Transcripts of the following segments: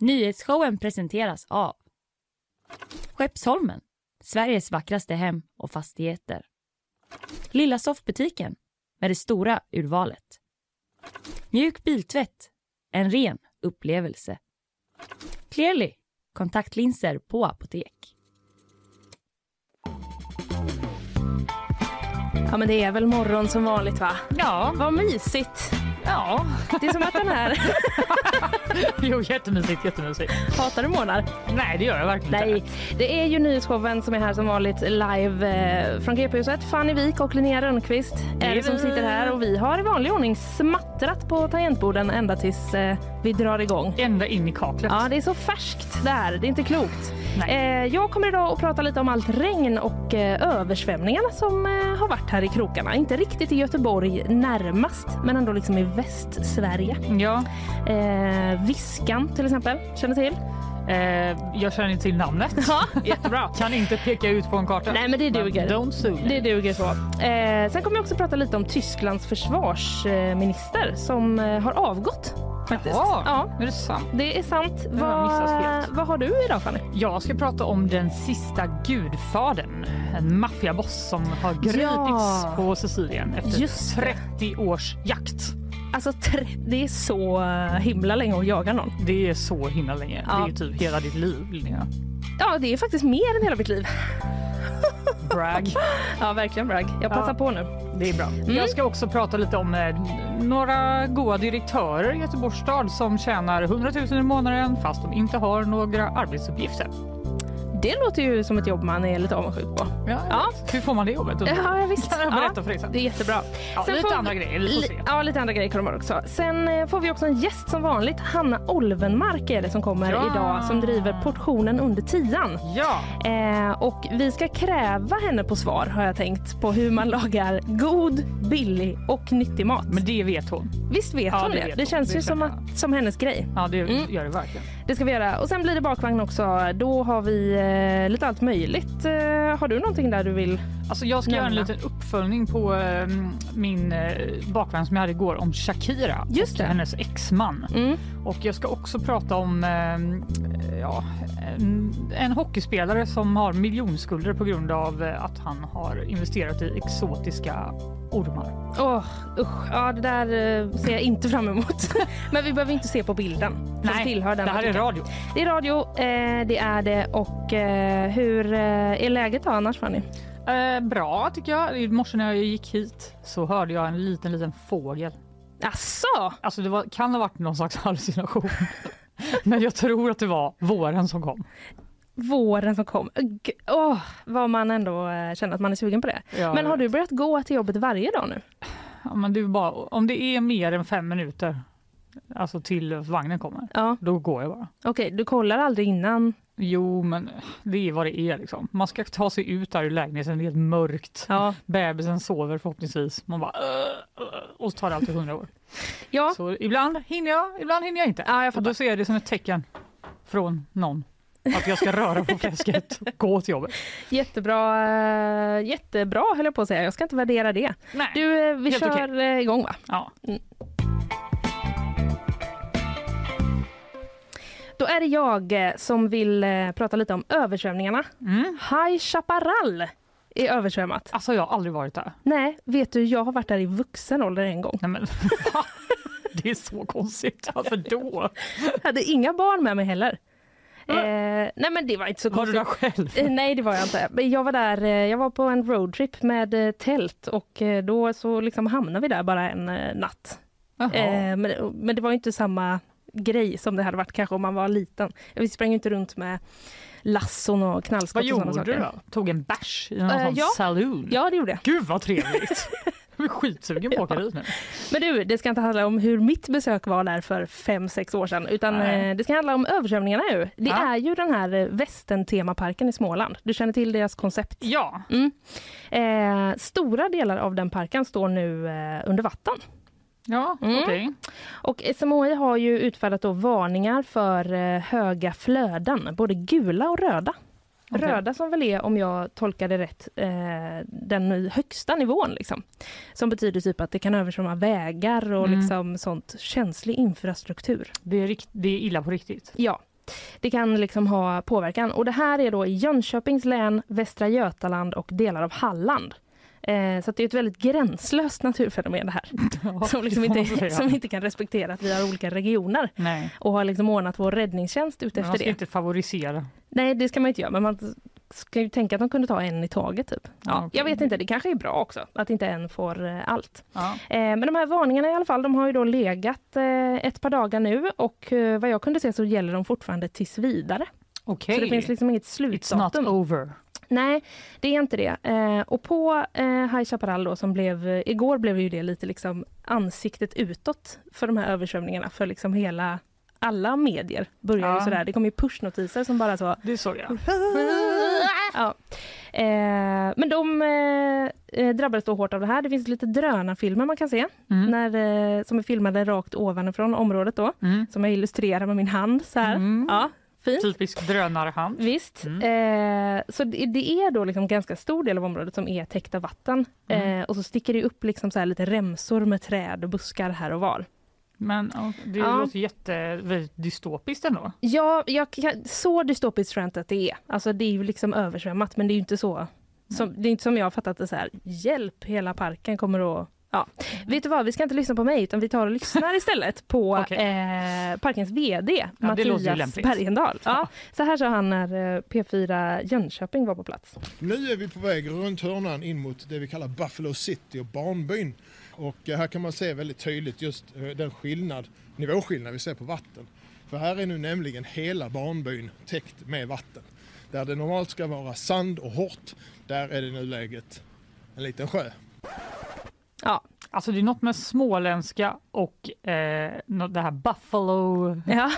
Nyhetsshowen presenteras av Skeppsholmen, Sveriges vackraste hem och fastigheter. Lilla soffbutiken med det stora urvalet. Mjuk biltvätt, en ren upplevelse. Clearly, kontaktlinser på apotek. Ja men det är väl morgon som vanligt va? Ja, Vad mysigt. Ja. Det är som att den här... Jo, jättemysigt, jättemysigt. Hatar du månar? Nej, det gör jag verkligen Nej, inte. det är ju nyhetsshowen som är här som vanligt live eh, från GP-huset. Fanny Wik och Linnea Rönnqvist är det som sitter här och vi har i vanlig ordning smattrat på tangentborden ända tills eh, vi drar igång. Ända in i kaklet. Ja, det är så färskt där. Det är inte klokt. Eh, jag kommer idag att prata lite om allt regn och eh, översvämningarna som eh, har varit här i krokarna. Inte riktigt i Göteborg närmast, men ändå liksom i Västsverige. Ja, Eh, Viskan till exempel, känner till? eh, jag känner inte till namnet. Ja, jättebra. Kan inte peka ut på en karta. Nej, men det duger. don't sue. Det duger så. Eh, sen kommer jag också prata lite om Tysklands försvarsminister som har avgått. Faktiskt. Jaha, Ja, är det sant? det är sant. Missat Vad, har du idag Fanny? Jag ska prata om den sista gudfadern. En maffiaboss som har gripits Ja. på Sicilien efter Just det. 30 års jakt. Alltså, det är så himla länge att jaga någon. Det är så himla länge. Ja. Det är typ hela ditt liv, Linnea. Ja, det är faktiskt mer än hela mitt liv. Brag. Ja, verkligen bragg. Jag passar Ja. på nu. Det är bra. Mm. Jag ska också prata lite om eh, några goda direktörer i Göteborgs stad som tjänar 100 000 i månaden fast de inte har några arbetsuppgifter. Det låter ju som ett jobb man är lite avundsjuk på. Ja, Ja. Hur får man det jobbet? Ja, visst. Kan jag berätta för dig sen? Det är jättebra. Ja, Sen lite får andra vi- grejer, vi får se. Ja, lite andra grejer kommer också. Sen eh, får vi också en gäst som vanligt. Hanna Olvenmark är det som kommer Ja. idag som driver portionen under tian. Ja, Eh, och vi ska kräva henne på svar har jag tänkt på hur man lagar god, billig och nyttig mat. men det vet hon. Visst vet Ja, hon det det? Det hon. känns Det ju som, att, som hennes grej. Ja, det Mm. gör det verkligen. Det ska vi göra. Och sen blir det bakvagn också. Då har vi eh, lite allt möjligt. Eh, har du någonting där du vill? Alltså jag ska göra en Nämna. liten uppföljning på eh, min bakvagn som jag hade igår om Shakira Just och det. hennes exman. Mm. Och jag ska också prata om eh, ja, en, en hockeyspelare som har miljonskulder på grund av eh, att han har investerat i exotiska ormar. Åh, usch. Ja, det där eh, ser jag inte fram emot. Men vi behöver inte se på bilden som tillhör den det här är artikeln. radio. Det är radio, eh, det är det. Och eh, hur eh, är läget då annars Fanny? Eh, bra tycker jag. I morse när jag gick hit så hörde jag en liten, liten fågel. Asså? Alltså det var, kan ha varit någon slags hallucination. Men jag tror att det var våren som kom. Våren som kom. G- Åh, vad man ändå eh, känner att man är sugen på det. Ja, Men har du börjat gå till jobbet varje dag nu? Ja, men det bara, om det är mer än fem minuter alltså till vagnen kommer, Ja, då går jag bara. okej. Du kollar aldrig innan? Jo, men det är vad det är. Liksom. Man ska ta sig ut där ur lägenheten, det är helt mörkt. Ja. Bebisen sover förhoppningsvis. Man bara... "Åh, åh", och så tar det alltid hundra år. Ja, Så ibland hinner jag, ibland hinner jag inte. ja jag Och då ser jag det som ett tecken från någon att jag ska röra på fläsket och gå till jobbet. Jättebra, eh, jättebra höll jag på att säga. Jag ska inte värdera det. Nej. Du, eh, vi kör eh, igång va? Ja. Då är det jag som vill prata lite om översvämningarna. Mm. High Chaparral är översvämmat. Alltså jag har aldrig varit där. Nej, vet du, jag har varit där i vuxen ålder en gång. Nej, men? Det är så konstigt. Varför då? Jag hade inga barn med mig heller. Eh, nej men det var inte så Var du konstigt. där själv? Eh, Nej det var jag inte. Men Jag var där, eh, jag var på en roadtrip med eh, tält och eh, då så liksom hamnade vi där bara en natt. Men, men det var ju inte samma grej som det hade varit kanske om man var liten. Vi sprang inte runt med lasson och knallskott Vad gjorde du då? Tog en bärs i någon Eh, sån ja. saloon? Ja det gjorde jag. Gud vad trevligt! Jag är skitsugen på att åka dit nu. Men du, det ska inte handla om hur mitt besök var där för fem sex år sedan utan Nej. eh, det ska handla om översvämningarna nu. Det Ja. är ju den här eh, Västern-temaparken i Småland. Du känner till deras koncept? Ja, Mm. Eh, stora delar av den parken står nu eh, under vatten. ja Mm. okej. Och SMHI har ju utfärdat då varningar för eh, höga flöden, både gula och röda. Okej. Röda som väl är, om jag tolkar det rätt, eh, den högsta nivån. Liksom. Som betyder typ att det kan översvämma vägar och Mm. liksom sånt känslig infrastruktur. Det, är det är illa på riktigt. Ja, det kan liksom ha påverkan. Och det här är då i Jönköpings län, Västra Götaland och delar av Halland. Eh, så det är ett väldigt gränslöst naturfenomen det här. Ja, som, liksom det man inte, som inte kan respektera att vi har olika regioner Nej, och har liksom ordnat vår räddningstjänst ut man efter ska det. inte favorisera. Nej, det ska man inte göra, men man ska ju tänka att de kunde ta en i taget. Typ. Ja, okej. Jag vet inte, det kanske är bra också att inte en får eh, allt. Ja. Eh, men de här varningarna i alla fall, de har ju då legat ett par dagar nu och vad jag kunde se så gäller de fortfarande tills vidare. Okej, Så det finns liksom inget it's not slutdatum. over. Nej, det är inte det. Eh, och på eh, High Chaparral då, som blev, eh, igår blev ju det lite liksom ansiktet utåt för de här översvämningarna, för liksom hela alla medier börjar ju Ja. sådär. Det kom ju pushnotiser som bara så Det såg jag. Ja. Eh, men de eh, eh, drabbades då hårt av det här. Det finns lite drönarfilmer man kan se Mm. när, eh, som är filmade rakt ovanifrån området då, Mm. som jag illustrerar med min hand så här. Mm. Ja, fint. Typisk drönarhand. Visst. Mm. Eh, så det, det är då liksom ganska stor del av området som är täckt av vatten. Mm. Eh, och så sticker det upp liksom så lite remsor med träd och buskar här och var. Men det Ja. låter jätte dystopiskt ändå. Ja, jag, så dystopiskt tror jag inte att det är. Alltså det är ju liksom översvämmat men det är ju inte så. Som, det är inte som jag har fattat det så här, hjälp, hela parken kommer att Ja. Vet du vad, vi ska inte lyssna på mig utan vi tar och lyssnar istället på Okej. eh, parkens VD Ja, Mattias. Bergendahl. Ja. Ja. Så här sa han när eh, P4 Jönköping var på plats. Nu är vi på väg runt hörnan in mot det vi kallar Buffalo City och barnbyn. Och eh, här kan man se väldigt tydligt just eh, den skillnad, nivåskillnad vi ser på vatten. För här är nu nämligen hela barnbyn täckt med vatten. Där det normalt ska vara sand och hårt, där är det i nuläget en liten sjö. Ja, Alltså det är något med småländska och eh, det här buffalo, ja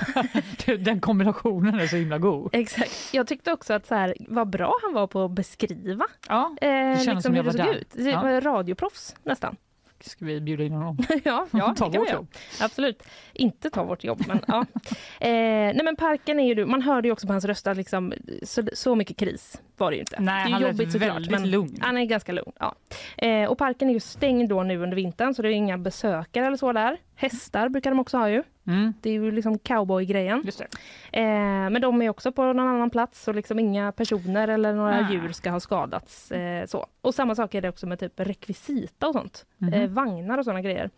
den kombinationen är så himla god. exakt. Jag tyckte också att så här, vad bra han var på att beskriva Ja, eh, kändes liksom som jag hur det såg där. ut. Det Ja. radioproffs nästan. ska vi bjuda in honom? ja, ja Ta det vårt jobb. Absolut. Inte ta vårt jobb, men ja. Eh, nej men parken är ju, du- man hörde ju också på hans röst att liksom, så, så mycket kris var det ju inte. Nej, det är han jobbigt såklart. Men lugn. han är ganska lugn. Ja. Eh, och parken är ju stängd då nu under vintern så det är inga besökare eller så där. Hästar brukar de också ha ju. Mm, Det är ju liksom cowboy-grejen. just det. Eh, men de är också på någon annan plats så liksom inga personer eller några Nej. djur ska ha skadats. Eh, så. Och samma sak är det också med typ rekvisita och sånt. Mhm. Eh, vagnar och sådana grejer.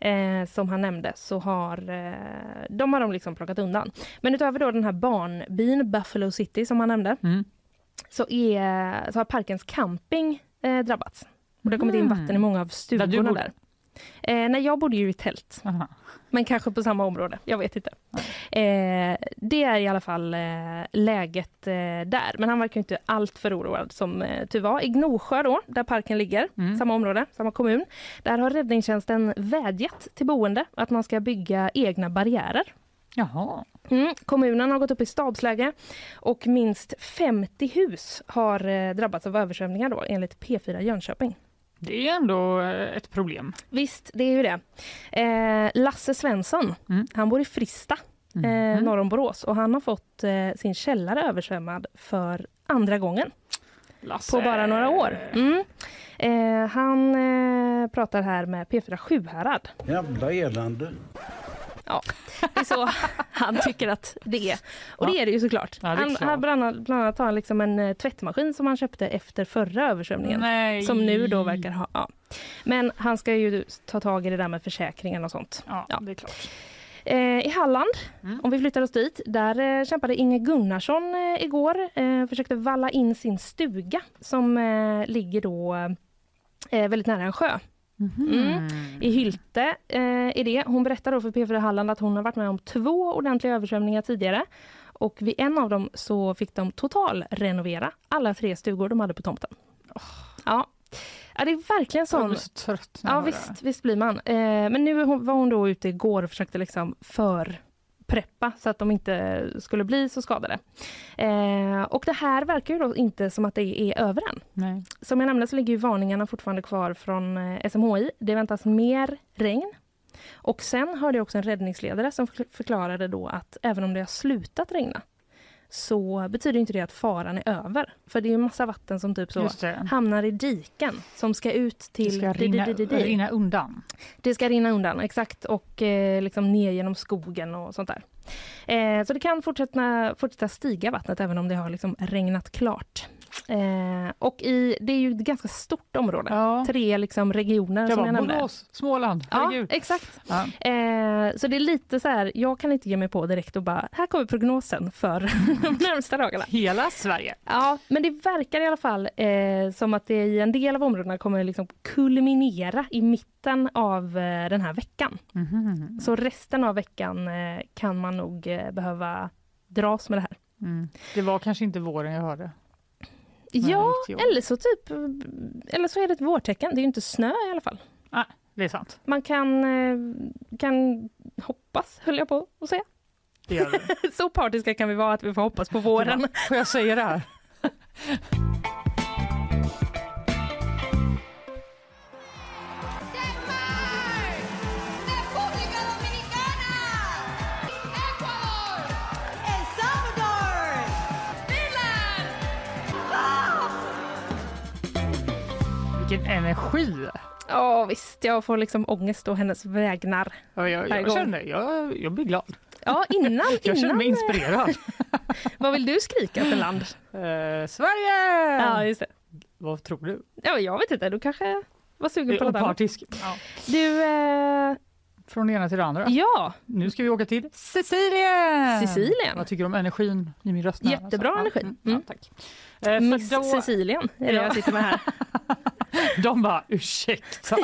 Eh, som han nämnde så har eh, de har de liksom plockat undan. Men utöver då den här barnbyn Buffalo City som han nämnde Mm. Så, är, så har parkens camping eh, drabbats. Och det har kommit in Mm. vatten i många av stugorna bodde? där. Eh, nej, jag bodde ju i tält. Aha. Men kanske på samma område, jag vet inte. Eh, det är i alla fall eh, läget eh, där. Men han verkar inte allt för oroad som eh, tur var. I Gnosjö då, där parken ligger, Mm. samma område, samma kommun. Där har räddningstjänsten vädjat till boende att man ska bygga egna barriärer. Jaha. Mm. Kommunen har gått upp i stabsläge och minst 50 hus har eh, drabbats av översvämningar då, enligt P4 Jönköping. Det är ändå eh, ett problem. Visst, det är ju det. Eh, Lasse Svensson, Mm. han bor i Frista, eh, Mhm. norr om Borås och han har fått eh, sin källare översvämmad för andra gången Lasse. på bara några år. Mm. Eh, han eh, pratar här med P4 Sjuhärad. Jävla elände. Ja, det är så han tycker att det är. Och det är det ju såklart. Ja, det han, han bland annat, bland annat har liksom en eh, tvättmaskin som han köpte efter förra översvämningen. Nej. Som nu då verkar ha... Ja. Men han ska ju ta tag i det där med försäkringen och sånt. Ja, Ja. det är klart. Eh, I Halland, Mm. om vi flyttar oss dit, där eh, kämpade Inge Gunnarsson igår. Försökte valla in sin stuga som ligger då väldigt nära en sjö. Mm. I Hylte eh, är det. Hon berättar då för P4 Halland att hon har varit med om två ordentliga översvämningar tidigare. Och vid en av dem så fick de total renovera alla tre stugor de hade på tomten. Ja. ja, det är verkligen Jag sån... blir så trött. Ja jag visst, visst blir man. Eh, men nu var hon då ute igår och försökte liksom för preppa så att de inte skulle bli så skadade. Eh, och det här verkar ju inte som att det är över än. Nej. Som jag nämnde så ligger varningarna fortfarande kvar från eh, SMHI. Det väntas mer regn. Och sen hörde jag också en räddningsledare som förk- förklarade då att även om det har slutat regna så betyder inte det att faran är över. För det är ju massa vatten som typ så hamnar i diken som ska ut till... Det ska rinna, di- di- di. rinna undan. Det ska rinna undan, exakt. Och eh, liksom ner genom skogen och sånt där. Eh, så det kan fortsätta, fortsätta stiga vattnet även om det har liksom regnat klart. Eh, och i, det är ju ett ganska stort område. Ja. Tre liksom regioner Jag som jag nämnde. Borås, Småland, Ja, exakt. Ja. Eh, så det är lite så här, jag kan inte ge mig på direkt och bara, här kommer prognosen för de närmsta dagarna. Hela Sverige. Ja, men det verkar i alla fall eh, som att det i en del av områdena kommer liksom kulminera i mitten av eh, den här veckan. Mhm. Så resten av veckan eh, kan man nog eh, behöva dras med det här. Mm. Det var kanske inte våren jag hörde. Nej, Ja, eller så typ, eller så är det ett vårtecken. Det är ju inte snö i alla fall. Det är sant. Man kan, kan hoppas, höll jag på att säga. Det gör det. Så partiska kan vi vara att vi får hoppas på våren. Får jag säga det här? Vilken energi! Ja visst, jag får liksom ångest å hennes vägnar. Ja, jag, jag, känner, jag, jag blir glad. Ja, innan, Jag känner innan. mig inspirerad. Vad vill du skrika för land? Eh, Sverige! Ja, just det. Vad tror du? Ja, jag vet inte, du kanske var sugen på något annat. Ja. Du, eh, Från det ena till det andra. ja, Nu ska vi åka till Sicilien! Sicilien. Vad tycker du om energin i min röst? Jättebra Ja, energi. Mm, Mm. Ja, tack. Eh, Miss då- Sicilien är det Ja. jag sitter med här. De bara ursäkta.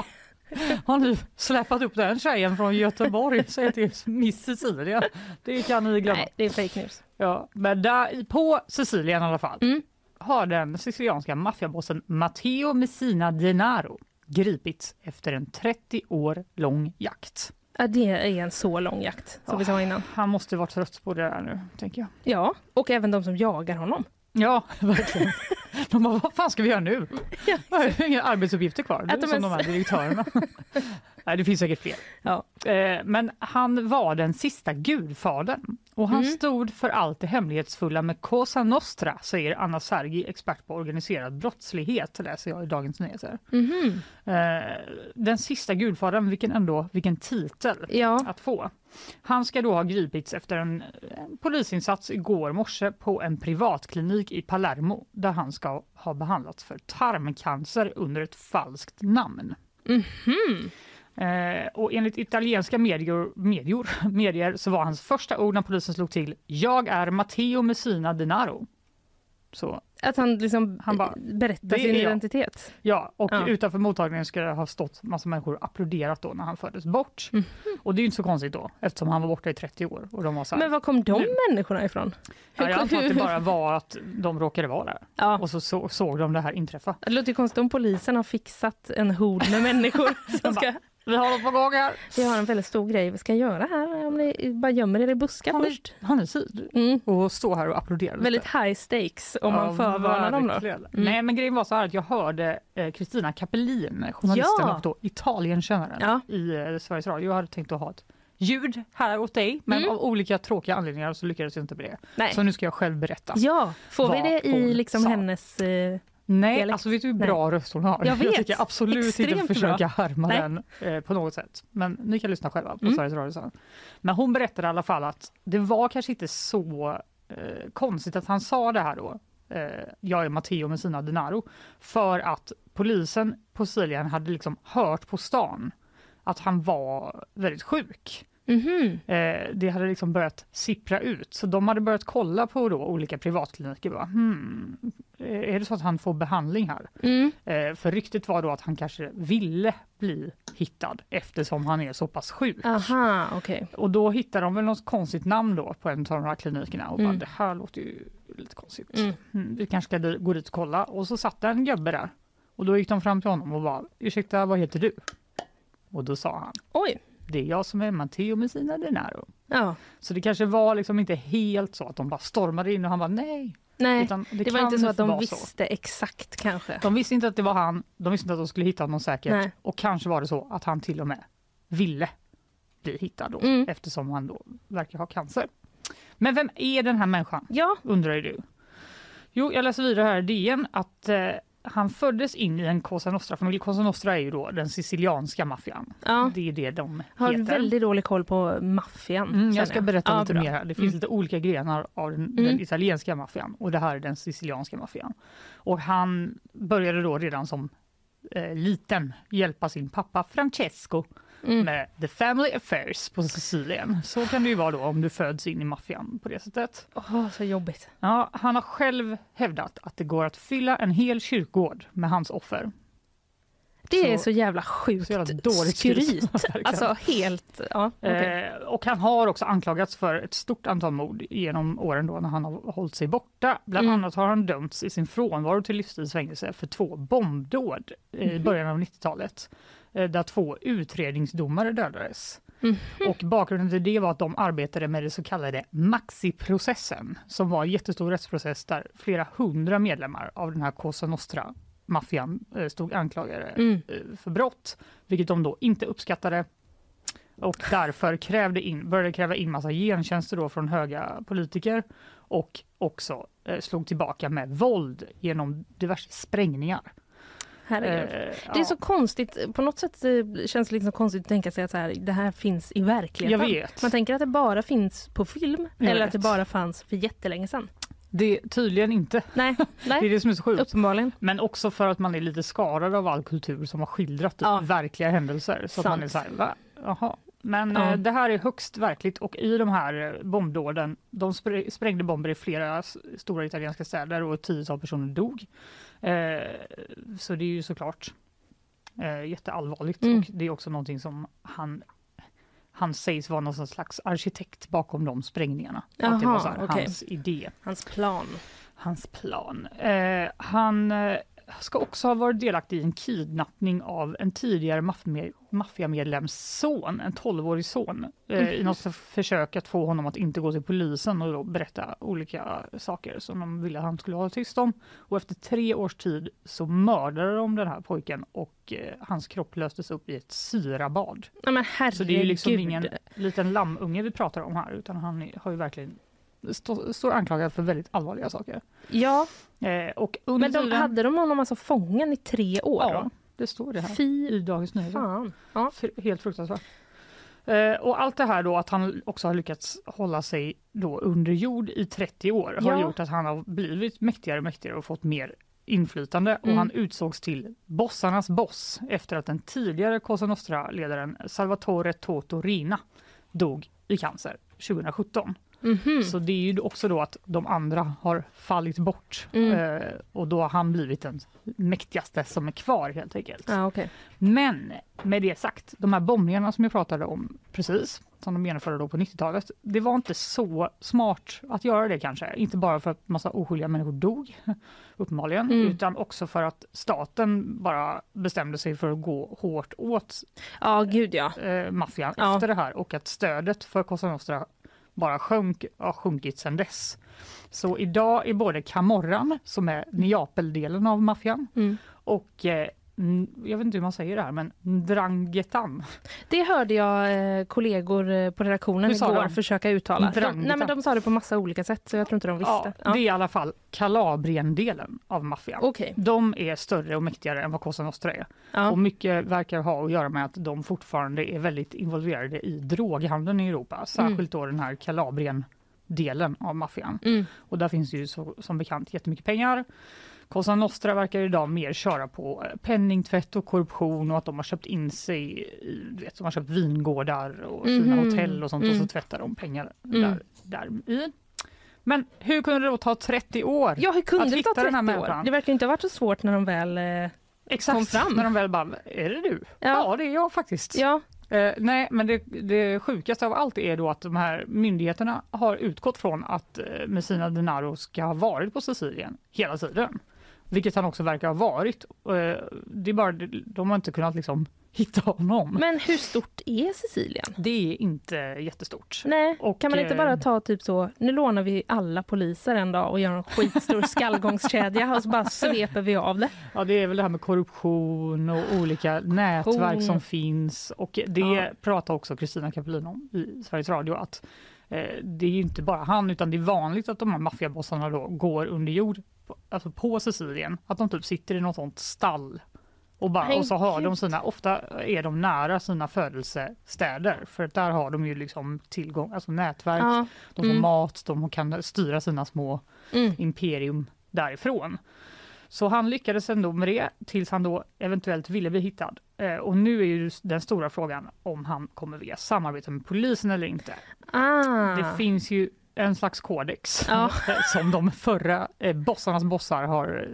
Har ni släpat upp den tjejen från Göteborg säger till Miss Sicilien? Det kan ni glömma. Nej, det är fake news. Ja, men där, på Sicilien i alla fall Mm. har den sicilianska maffiabossen Matteo Messina Denaro gripits efter en 30 år lång jakt. Ja, det är en så lång jakt, som vi sa innan. Han måste vara trött på det där nu, tänker jag. Ja, och även de som jagar honom. Ja, verkligen. De bara, vad fan ska vi göra nu? Jag har inga arbetsuppgifter kvar. Det är som de här direktörerna. Nej, det finns säkert fler. Ja. Eh, Men han var den sista gudfadern och han Mm. stod för allt det hemlighetsfulla med Cosa Nostra, säger Anna Sergi, expert på organiserad brottslighet, läser jag i Dagens Nyheter. Eh, Den sista gudfadern, vilken ändå, vilken titel Ja, att få. Han ska då ha gripits efter en, en polisinsats igår morse på en privatklinik i Palermo där han ska ha behandlats för tarmcancer under ett falskt namn. Mhm. Eh, och enligt italienska medier, medier, medier så var hans första ord när polisen slog till “Jag är Matteo Messina Denaro”. Så, att han liksom Han bara, berättar "Det sin är jag." identitet. ja, och Ja. utanför mottagningen ska det ha stått massa människor och applåderat då när han fördes bort. Mhm. Och det är ju inte så konstigt då eftersom han var borta i 30 år och de var så här, Men var kom de nu- människorna ifrån? Ja, jag antar att det bara var att de råkade vara där. Ja. Och så, så såg de det här inträffa. Det låter konstigt om polisen har fixat en hord med människor som ska... Vi har något på gång här. Vi har en väldigt stor grej vi ska göra här. Om ni bara gömmer er i buskar Har ni, först. har ni tid? Mm. Och stå här och applådera lite. Väldigt high stakes om man Ja, förvarnar dem då. Mm. Nej men grejen var så här att jag hörde eh, Kristina Kapelin, journalisten Ja. och då Italienkännaren Ja. i eh, Sveriges Radio. Jag hade tänkt att ha ett ljud här åt dig men Mm. av olika tråkiga anledningar så lyckades jag inte med det. Nej. Så nu ska jag själv berätta. Ja, får vi det i liksom sa. hennes... Eh, Nej, dialekt. alltså vet du hur Nej. bra röst hon har? Jag vet. tycker absolut inte Extremt försöka bra. härma Nej. den eh, på något sätt. Men ni kan lyssna själva på Mm. Sveriges Radio sen. Men hon berättade i alla fall att det var kanske inte så eh, konstigt att han sa det här då. Eh, jag är Matteo Messina Denaro. För att polisen på Sicilien hade liksom hört på stan att han var väldigt sjuk. Mhm. Eh, det hade liksom börjat sippra ut. Så de hade börjat kolla på då olika privatkliniker. Bara, hmm, eh, är det så att han får behandling här? mm. Eh, för ryktet var då att han kanske ville bli hittad eftersom han är så pass sjuk. Aha, okej. Och då hittade de väl något konstigt namn då på en av de här klinikerna och bara, Mm. det här låter ju lite konstigt. Mm. Mm, vi kanske ska gå dit och kolla. Och så satt en gubbe där. Och då gick de fram till honom och bara, ursäkta vad heter du? Och då sa han, Oj. Det är jag som är Matteo Messina Denaro. Ja. Så det kanske var liksom inte helt så att de bara stormade in och han bara nej. Nej, Utan det, var inte så att de visste exakt kanske. De visste inte att det var han, de visste inte att de skulle hitta honom säkert. Nej. Och kanske var det så att han till och med ville bli hittad då, Mm. eftersom han då verkar ha cancer. Men vem är den här människan? Ja, undrar ju du. Jo, jag läser vidare här i DN att eh, han föddes in i en Cosa Nostra-familj. Cosa Nostra är ju då den sicilianska maffian. ja. Det är det de Har heter. väldigt dålig koll på maffian. Mm, jag ska berätta Ja, lite bra. mer. Det finns Mm. lite olika grenar av den, Mm. den italienska maffian och det här är den sicilianska maffian. Och han började då redan som eh, liten hjälpa sin pappa Francesco Mm. med The Family Affairs på Sicilien. Så kan det ju vara då om du föds in i maffian på det sättet. Åh, så jobbigt. Ja, han har själv hävdat att det går att fylla en hel kyrkogård med hans offer. Det är Så- så jävla sjukt så jävla dåligt skryt. alltså helt, ja. okej. Eh, och han har också anklagats för ett stort antal mord genom åren då när han har hållit sig borta. Bland Mm. annat har han dömts i sin frånvaro till livstidsfängelse för två bombdåd Mhm. i början av 90-talet eh, där två utredningsdomare dödades. Mhm. Och bakgrunden till det var att de arbetade med det så kallade Maxi-processen som var en jättestor rättsprocess där flera hundra medlemmar av den här Cosa Nostra maffian eh, stod anklagade Mm. eh, för brott, vilket de då inte uppskattade och därför krävde in, började kräva in massa gentjänster då från höga politiker och också eh, slog tillbaka med våld genom diverse sprängningar. Herregud. Eh, Det är så konstigt, på något sätt känns det liksom konstigt att tänka sig att så här, det här finns i jag verkligheten. vet. Man tänker att det bara finns på film Jag eller vet. att det bara fanns för jättelänge sedan. Det tydligen inte. Nej, Det är nej det som är så sjukt. uppenbarligen. Men också för att man är lite skadad av all kultur som har skildrat Ja. verkliga händelser. Så man är så här, va? Jaha. Men Ja. eh, det här är högst verkligt och i de här eh, bombdåden, de spr- sprängde bomber i flera stora italienska städer och ett tiotal personer dog. Eh, så det är ju såklart jätteallvarligt Mm. och det är också någonting som han han sägs vara någon slags arkitekt bakom de sprängningarna. att det var här, okej. hans idé Hans plan. hans plan. Han ska också ha varit delaktig i en kidnappning av en tidigare maffiamedlems son, en 12-årig son, eh, i något försök att få honom att inte gå till polisen och då berätta olika saker som de ville att han skulle hålla tyst om. Och efter tre års tid så mördade de den här pojken och eh, hans kropp löstes upp i ett syrabad. Herregud. Så det är ju liksom ingen liten lammunge vi pratar om här utan han har ju verkligen stå, står anklagad för väldigt allvarliga saker. Ja, Eh, och men de, tiden, hade de honom alltså fången i tre år? ja, då? det står det här Fy i Dagens Nyheter. Ja. Helt fruktansvärt. Eh, och allt det här då att han också har lyckats hålla sig då under jord i 30 år har Ja. gjort att han har blivit mäktigare och mäktigare och fått mer inflytande och Mm. han utsågs till bossarnas boss efter att den tidigare Cosa Nostra-ledaren Salvatore Toto Rina dog i cancer 2017. Mhm. Så det är ju också då att de andra har fallit bort Mm. eh, och då har han blivit den mäktigaste som är kvar helt enkelt. Ja, okej. Men med det sagt, de här bombningarna som jag pratade om precis, som de genomförde då på 90-talet, det var inte så smart att göra det kanske. Inte bara för att massa oskyldiga människor dog, uppenbarligen, Mm. utan också för att staten bara bestämde sig för att gå hårt åt Ja, gud ja. eh, maffian Ja. efter det här och att stödet för Cosa Nostra bara sjönk, har sjunkit sedan dess. Så idag är både Camorran, som är Neapeldelen av maffian, Mm. och eh, jag vet inte hur man säger det här, men Ndrangetan. Det hörde jag eh, kollegor eh, på redaktionen igår de? försöka uttala. De, nej, men de sa det på massa olika sätt så jag tror inte de Ja, visste. Ja, Det är i alla fall Kalabrien-delen av maffian. Okej. De är större och mäktigare än vad Cosa Nostra är. Ja. Och mycket verkar ha att göra med att de fortfarande är väldigt involverade i droghandeln i Europa. Särskilt då den här Kalabrien-delen av maffian. Mm. Och där finns ju så, som bekant jättemycket pengar. Cosa Nostra verkar idag mer köra på eh, penningtvätt och korruption och att de har köpt in sig du vet, de har köpt vingårdar och fina Mhm. hotell och sånt och så Mm. tvättar de pengar Mm. där, där i. Men hur kunde det då ta 30 år? Ja, hur Att kunde det hitta ta den här 30 år? människan. Det verkar inte ha varit så svårt när de väl... Eh, Exakt, kom fram. när de väl bara, är det du? Ja, Ja. det är jag faktiskt. ja. Eh, nej, men det, det sjukaste av allt är då att de här myndigheterna har utgått från att eh, Messina Denaro ska ha varit på Sicilien hela tiden. Vilket han också verkar ha varit. Eh, det är bara, de har inte kunnat liksom hitta honom. Men hur stort är Sicilien? Det är inte jättestort. Nej, Och, kan man inte eh, bara ta typ så, nu lånar vi alla poliser en dag och gör en skitstor skallgångskedja och så bara sveper vi av det. Ja, det är väl det här med korruption och olika nätverk som finns. Och det Ja. pratar också Kristina Kapelin om i Sveriges Radio. Att Eh, det är ju inte bara han utan det är vanligt att de här maffiabossarna då går under jord, alltså på Sicilien. Att de typ sitter i något sånt stall och, bara, och så har de sina, ofta är de nära sina födelsestäder för där har de ju liksom tillgång, alltså nätverk, Ja. de får Mm. mat, de kan styra sina små Mm. imperium därifrån. Så han lyckades ändå med det tills han då eventuellt ville bli hittad. Eh, och nu är ju den stora frågan om han kommer vilja samarbeta med polisen eller inte. Ah. Det finns ju en slags kodex Ja. som de förra eh, bossarnas bossar har,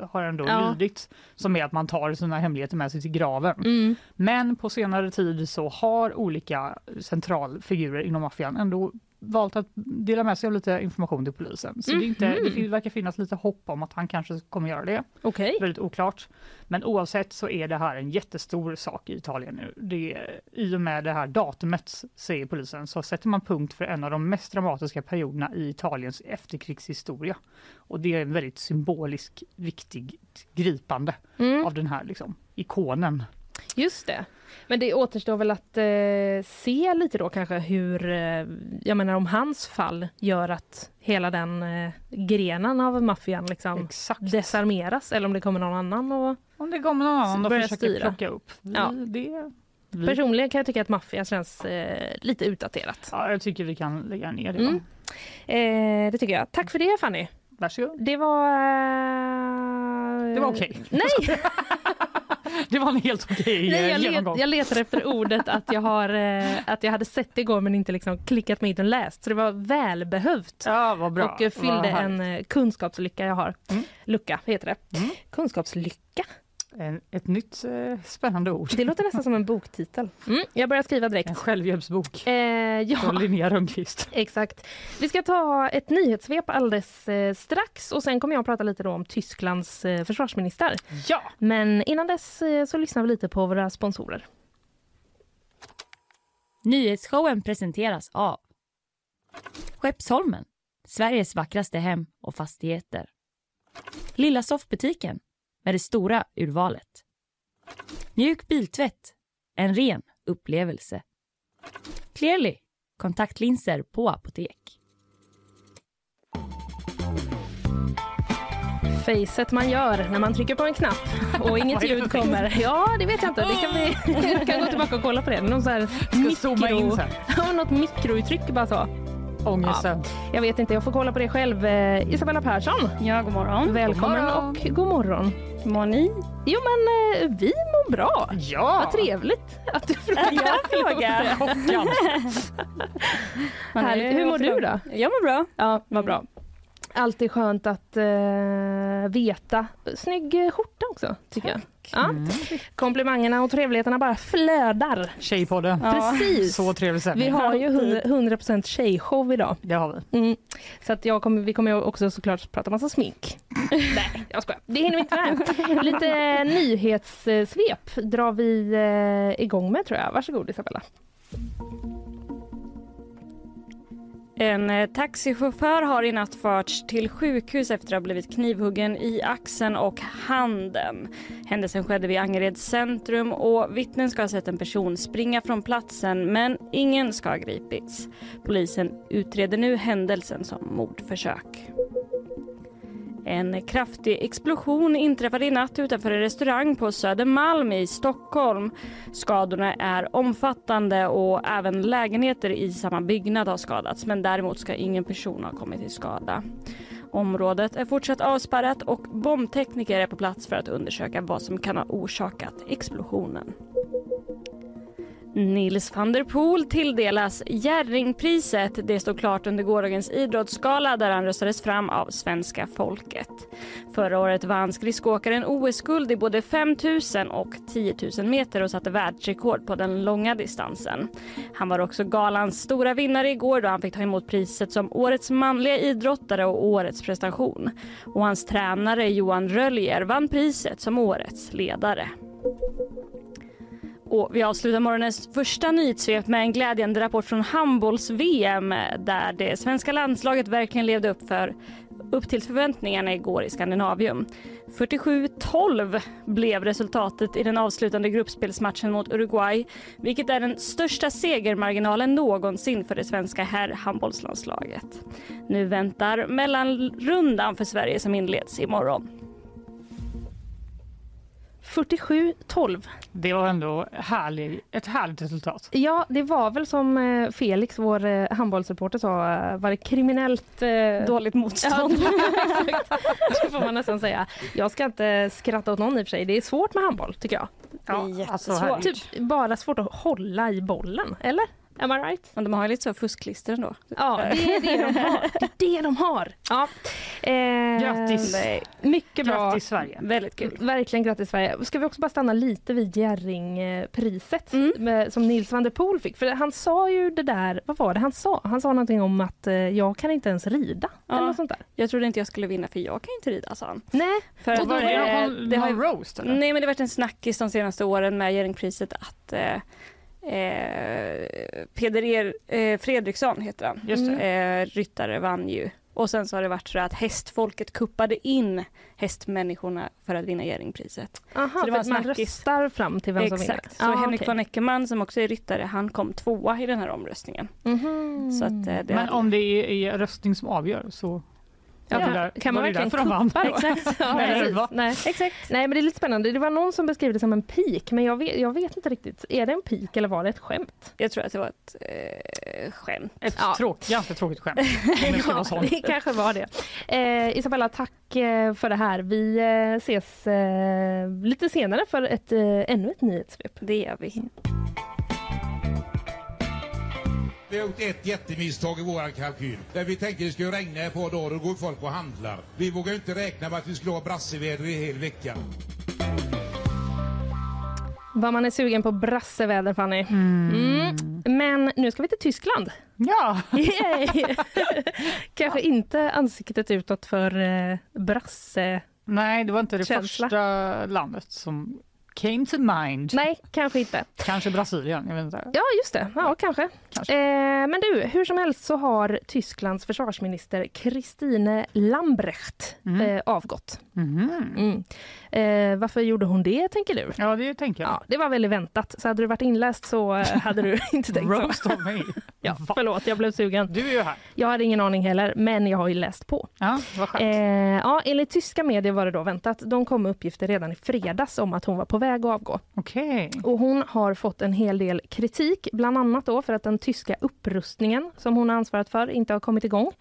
eh, har ändå Ja. lydit. Som är att man tar sina hemligheter med sig till graven. Mm. Men på senare tid så har olika centralfigurer inom maffian ändå valt att dela med sig av lite information till polisen. Så det, är inte, det fin- verkar finnas lite hopp om att han kanske kommer göra det. Okej. Väldigt oklart. Men oavsett så är det här en jättestor sak i Italien nu. Det, I och med det här datumet, säger polisen, så sätter man punkt för en av de mest dramatiska perioderna i Italiens efterkrigshistoria. Och det är en väldigt symbolisk, viktig gripande Mm. av den här liksom, ikonen. Just det. Men det återstår väl att eh, se lite då kanske hur, eh, jag menar om hans fall gör att hela den eh, grenen av maffian liksom Exakt. desarmeras eller om det kommer någon annan och Om det kommer någon annan och försöker styra. plocka upp. Vi, Ja. det, vi, Personligen kan jag tycka att maffia känns eh, lite utdaterat. ja, jag tycker vi kan lägga ner det. Mm. Eh, det tycker jag. Tack för det Fanny. Varsågod. Det var... Det var okej. Nej, Det var en helt okej nej eh, jag, let, genomgång. jag letar efter ordet att jag, har, eh, att jag hade sett det igår men inte liksom klickat mig in och läst. Så det var välbehövt. Ja, vad bra. och eh, fyllde en eh, kunskapslycka jag har. Mm. Lucka heter det. Mm. Kunskapslycka. En, ett nytt eh, spännande ord. Det låter nästan som en boktitel. Mm, jag börjar skriva En direkt. självhjälpsbok Eh, ja, från Linnea Rönnqvist. exakt. Vi ska ta ett nyhetssvep alldeles eh, strax och sen kommer jag att prata lite då om Tysklands eh, försvarsminister. Ja! Men innan dess eh, så lyssnar vi lite på våra sponsorer. Nyhetsshowen presenteras av Skeppsholmen, Sveriges vackraste hem och fastigheter. Lilla soffbutiken med det stora urvalet. Mjuk biltvätt, en ren upplevelse. Clearly, kontaktlinser på apotek. Facet man gör när man trycker på en knapp och inget ljud kommer. Ja, det vet jag inte. Det kan vi kan gå tillbaka och kolla på det. Någon så här sen. Ja, något mikrouttryck bara så. Ångesten. Jag vet inte, jag får kolla på det själv. Eh, Isabella Persson, Ja, god morgon. välkommen God morgon. och god morgon. Hur mår ni? Jo men eh, vi mår bra. Ja! Vad trevligt att du frågar. Jag frågar. Chockad. Härligt. Hur mår du då? Jag mår bra. Ja, vad bra. Alltid skönt att eh, veta. Snygg eh, skjorta också, tycker jag. Ja. Mm. Komplimangerna och trevligheterna bara flödar. Tjejpodden. Ja. Precis. Så trevlig Vi har ju 100%, 100 tjejshow idag. Det har vi. Mm. Så att jag kommer, vi kommer också såklart prata massa smink. Nej, jag skojar. Det hinner vi inte med. Lite nyhetssvep drar vi eh, igång med tror jag. Varsågod Isabella. En eh, taxichaufför har i natt förts till sjukhus efter att ha blivit knivhuggen i axeln och handen. Händelsen skedde vid Angereds centrum och vittnen ska ha sett en person springa från platsen men ingen ska ha gripits. Polisen utreder nu händelsen som mordförsök. En kraftig explosion inträffade i natt utanför en restaurang på Södermalm i Stockholm. Skadorna är omfattande och även lägenheter i samma byggnad har skadats men däremot ska ingen person ha kommit till skada. Området är fortsatt avspärrat och bombtekniker är på plats för att undersöka vad som kan ha orsakat explosionen. Nils van der Poel tilldelas Jerringpriset. Det stod klart under gårdagens idrottsgala där han röstades fram av svenska folket. Förra året vann skridskoåkaren OS-guld i både 5 000 och 10 000 meter och satte världsrekord på den långa distansen. Han var också galans stora vinnare igår då han fick ta emot priset som årets manliga idrottare och årets prestation. Och hans tränare Johan Röljer vann priset som årets ledare. Och vi avslutar morgonens första nyhetssvep med en glädjande rapport från handbolls-VM där det svenska landslaget verkligen levde upp, för, upp till förväntningarna igår i Skandinavium. 47-12 blev resultatet i den avslutande gruppspelsmatchen mot Uruguay vilket är den största segermarginalen någonsin för det svenska herrhandbollslandslaget. Nu väntar mellanrundan för Sverige som inleds imorgon. 47-12. Det var ändå härlig, ett härligt resultat. Ja, det var väl som eh, Felix, vår eh, handbollsreporter sa, eh, var det kriminellt... Dåligt motstånd. Ja, det får man nästan säga. Jag ska inte skratta åt någon i och för sig. Det är svårt med handboll tycker jag. Ja, alltså. Typ bara svårt att hålla i bollen, eller? Am I right? Men de har ju lite så fuskklister ändå. Ja, det är det de har. Det är det de har. Ja. Eh, Grattis. Nej, Mycket bra. Grattis Sverige. väldigt kul. Verkligen grattis Sverige. Ska vi också bara stanna lite vid Jerringpriset Mm. med- som Nils van der Poel fick. För han sa ju det där, vad var det han sa? Han sa någonting om att eh, jag kan inte ens rida. Ja. Eller något sånt där. Jag trodde inte jag skulle vinna för jag kan inte rida sa han. Nej, För Och då Var det någon, det har roast eller? Nej men det har varit en snackis de senaste åren med Jerringpriset att eh, eh, Peder er, eh, Fredriksson heter han, Just det. eh, ryttare vann ju. Och sen så har det varit så att hästfolket kuppade in hästmänniskorna för att vinna Jerringpriset. aha, Så det var för man röstar fram till vem som vinner. Exakt. Så Ja, Henrik okej. von Eckermann som också är ryttare, han kom tvåa i den här omröstningen. Mhm. Så att, eh, det Men hade- om det är, är röstning som avgör så Ja, var det kan, där- kan man verkligen de kuppa då? Exakt. ja? Nej. Exakt. Nej men det är lite spännande. Det var någon som beskrev det som en pik men jag vet, jag vet inte riktigt. Är det en pik eller var det ett skämt? Jag tror att det var ett eh, skämt. Ett Ja. tråk, ganska tråkigt skämt. Det ska vara det kanske var det. Eh, Isabella, tack eh, för det här. Vi eh, ses eh, lite senare för ett, eh, ännu ett nyhetssvep. Det gör vi. Vi har gjort ett jättemisstag i våran kalkyl. Där vi tänkte det skulle regna ett par dagar och går folk och handlar. Vi vågar inte räkna med att vi skulle ha brasseväder i hel vecka. Vad man är sugen på brasseväder, Fanny. Mm. Men nu ska vi till Tyskland. Ja, Yay! Kanske inte ansiktet utåt för eh, brasse... nej det var inte det Känsla. första landet som came to mind. Nej, kanske inte. Kanske Brasilien, jag vet inte. Ja, just det. Ja, kanske. Kanske. Eh, men du, hur som helst så har Tysklands försvarsminister Christine Lambrecht eh, avgått. Mhm. Mm. Eh, varför gjorde hon det, tänker du? Ja, det tänker jag. Ja, det var väldigt väntat. Så hade du varit inläst så eh, hade du inte tänkt så. Roast me. Ja, Va? förlåt, jag blev sugen. Du är ju här. Jag hade ingen aning heller, men jag har ju läst på. Ja, vad skönt. Eh, ja, enligt tyska medier var det då väntat. De kom med uppgifter redan i fredags om att hon var på väg att avgå. Okej. Och hon har fått en hel del kritik, bland annat då för att den tyska upprustningen som hon har ansvarat för inte har kommit igång.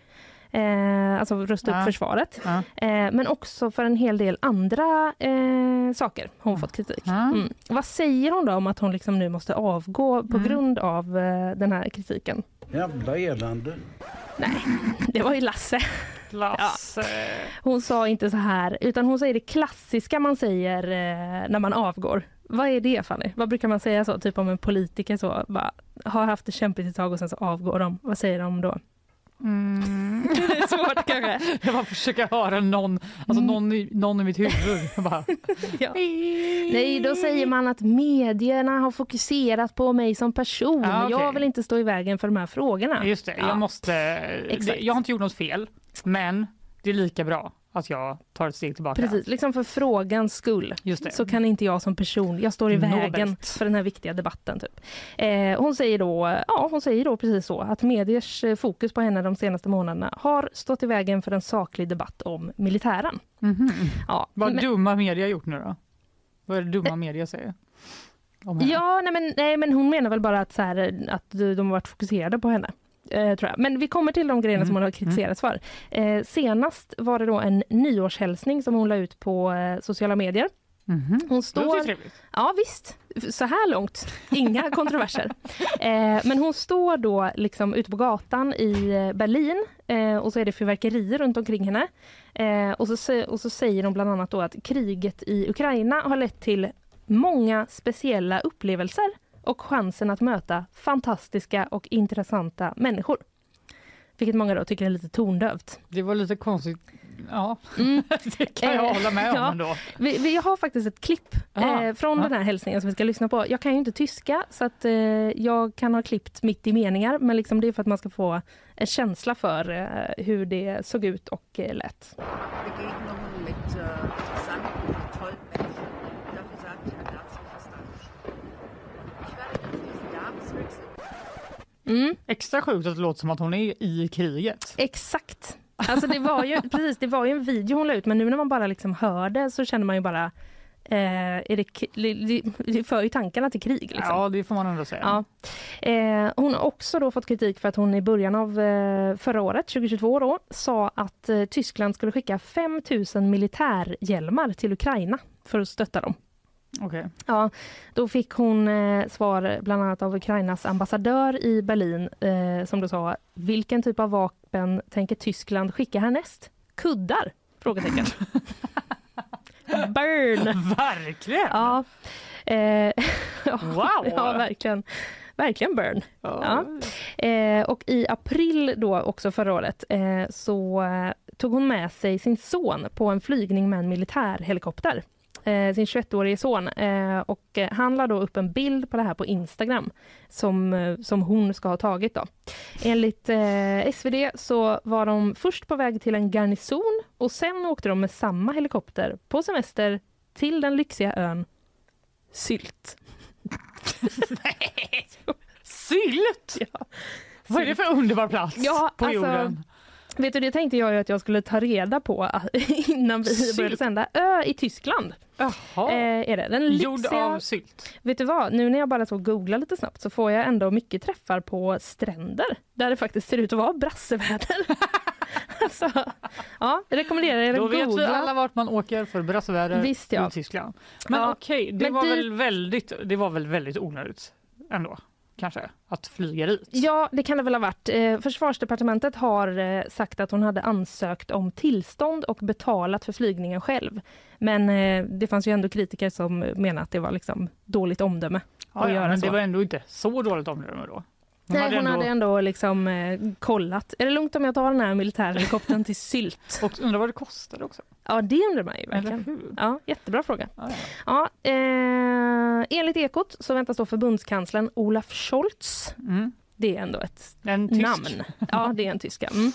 Eh, alltså rusta upp Ja. försvaret. Ja. Eh, men också för en hel del andra eh, saker har hon fått kritik. Ja. Mm. Vad säger hon då om att hon liksom nu måste avgå på Mm. grund av eh, den här kritiken? Jävla elände. Det var ju Lasse. Lasse. Hon sa inte så här, utan hon säger det klassiska man säger eh, när man avgår. Vad är det Fanny? Vad brukar man säga så? Typ om en politiker så bara, har haft det kämpigt ett tag och sen så avgår de. Vad säger de då? Mm. det är svårt kanske. Jag bara försöker höra någon, alltså någon, i, någon i mitt huvud. Ja. Nej, då säger man att medierna har fokuserat på mig som person. Ja, okej. Jag vill inte stå i vägen för de här frågorna. Just det, Ja. jag måste... Det, jag har inte gjort något fel, men det är lika bra att jag tar ett steg tillbaka. Precis, liksom för frågans skull. Just det. så kan inte jag som person, jag står i Nobelt. vägen för den här viktiga debatten. Typ. Eh, hon, säger då, ja, hon säger då precis så att mediers eh, fokus på henne de senaste månaderna har stått i vägen för en saklig debatt om militären. Mhm. Ja, Vad men- dumma media gjort nu då? Vad är det dumma media säger? Ja, nej men, nej men hon menar väl bara att, så här, att de har varit fokuserade på henne. Eh, tror jag. Men vi kommer till de grejerna Mm, som hon har kritiserats för. Eh, senast var det då en nyårshälsning som hon la ut på eh, sociala medier. Mhm. Hon står... Ja visst, så här långt. Inga kontroverser. Eh, men hon står då liksom ute på gatan i eh, Berlin eh, och så är det fyrverkerier runt omkring henne. Eh, och, så, och så säger hon bland annat då att kriget i Ukraina har lett till många speciella upplevelser och chansen att möta fantastiska och intressanta människor. Vilket många då tycker är lite tondövt. Det var lite konstigt Ja, Mm. det kan jag Eh, hålla med om ja. ändå. Vi, vi har faktiskt ett klipp eh, från ja. den här hälsningen som vi ska lyssna på. Jag kan ju inte tyska så att eh, jag kan ha klippt mitt i meningar men liksom det är för att man ska få en känsla för eh, hur det såg ut och eh, lät. Mm, Extra sjukt att det låter som att hon är i kriget. exakt. Alltså det var ju precis, det var ju en video hon la ut men nu när man bara liksom hör det så känner man ju bara eh, är det, det för ju tankarna till krig. Liksom. Ja, det får man ändå säga. Ja. Eh, hon har också då fått kritik för att hon i början av eh, förra året, 2022, då, sa att eh, Tyskland skulle skicka 5 000 militärhjälmar till Ukraina för att stötta dem. Okej. Ja, då fick hon eh, svar bland annat av Ukrainas ambassadör i Berlin eh, som då sa vilken typ av vapen tänker Tyskland skicka härnäst? Kuddar? Frågetecken. Burn! Verkligen! Ja. Eh, ja, Wow! ja, verkligen. Verkligen burn. Ja. Eh, och i april då också förra året eh, så eh, tog hon med sig sin son på en flygning med en militärhelikopter. Eh, sin 21-årige son. Eh, och eh, han la då upp en bild på det här på Instagram som, eh, som hon ska ha tagit. Då. Enligt eh, SvD så var de först på väg till en garnison och sen åkte de med samma helikopter på semester till den lyxiga ön Sylt. Sylt! Ja. Vad är det för underbar plats Ja, på alltså, jorden? Vet du, det tänkte jag att jag skulle ta reda på att- innan vi Sylt. började sända. Ö i Tyskland Jaha. eh, är det. Den Gjord lyxiga... av sylt. Vet du vad, nu när jag bara så googlar lite snabbt så får jag ändå mycket träffar på stränder där det faktiskt ser ut att vara brasseväder. alltså, ja, rekommenderar er Då att vet vi googla. alla vart man åker för brassväder Visst, ja. i Tyskland. Men Ja, okej, det, men var dit- väl väldigt, det var väl väldigt onödigt ändå, kanske, att flyga dit. Ja, det kan det väl ha varit. Eh, försvarsdepartementet har eh, sagt att hon hade ansökt om tillstånd och betalat för flygningen själv. Men eh, det fanns ju ändå kritiker som menar att det var liksom dåligt omdöme. Ja, att ja, göra men så. det var ändå inte så dåligt omdöme då. Nej, hon hade ändå liksom eh, kollat. Är det lugnt om jag tar den här militärhelikoptern till Sylt? Och undrar vad det kostade också. Ja, det undrar man ju verkligen. Ja, jättebra fråga. Ja, ja. Ja, eh, enligt Ekot så väntas då förbundskanslern Olaf Scholz Mm. Det är ändå ett En tysk. namn. Ja, det är en tyska. Mm.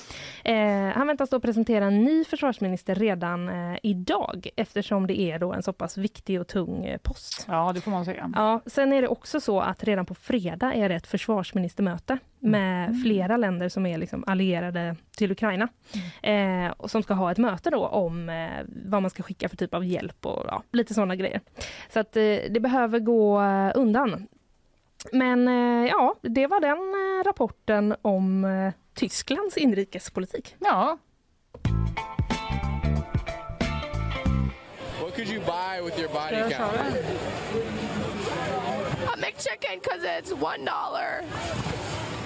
Eh, han väntas då presentera en ny försvarsminister redan eh, idag eftersom det är då en så pass viktig och tung eh, post. Ja, det får man säga. Ja, sen är det också så att redan på fredag är det ett försvarsministermöte med flera länder som är liksom allierade till Ukraina. Eh, och som ska ha ett möte då om eh, vad man ska skicka för typ av hjälp och ja, lite sådana grejer. Så att eh, det behöver gå undan. Men eh, ja, det var den eh, rapporten om eh, Tysklands inrikespolitik. Ja, What could you buy with your body count? A McChicken because it's one dollar.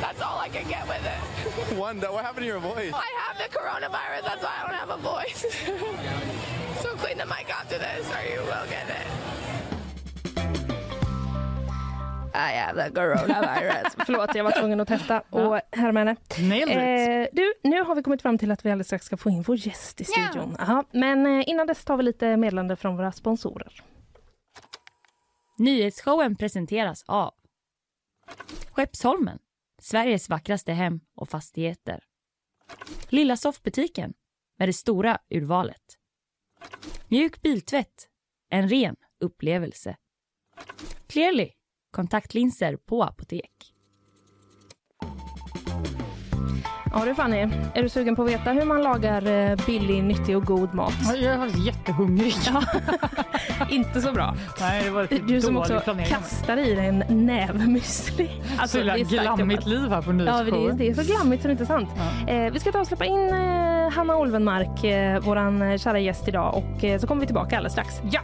That's all I can get with it. One. do- What happened to your voice? I have the coronavirus. That's why I don't have a voice. so clean the mic after this, or you will get it. I have the coronavirus. Förlåt, jag var tvungen att testa och härma henne. Eh, du, nu har vi kommit fram till att vi alldeles strax ska få in vår gäst i studion. Aha, men eh, innan dess tar vi lite meddelande från våra sponsorer. Nyhetsshowen presenteras av Skeppsholmen, Sveriges vackraste hem och fastigheter. Lilla soffbutiken med det stora urvalet. Mjuk biltvätt, en ren upplevelse. Clearly, kontaktlinser på apotek. Ja du Fanny, är du sugen på att veta hur man lagar eh, billig, nyttig och god mat? Ja, Jag är faktiskt jättehungrig. Inte så bra. Nej, det var ett Du som också planering. kastar i dig en näve müsli. Alltså, så det är starkt glammigt jobbat. liv här på Ja, det, är, det är så glammigt så det är inte sant. Eh, vi ska ta och släppa in eh, Hanna Olvenmark, eh, våran eh, kära gäst idag och eh, så kommer vi tillbaka alldeles strax. Ja!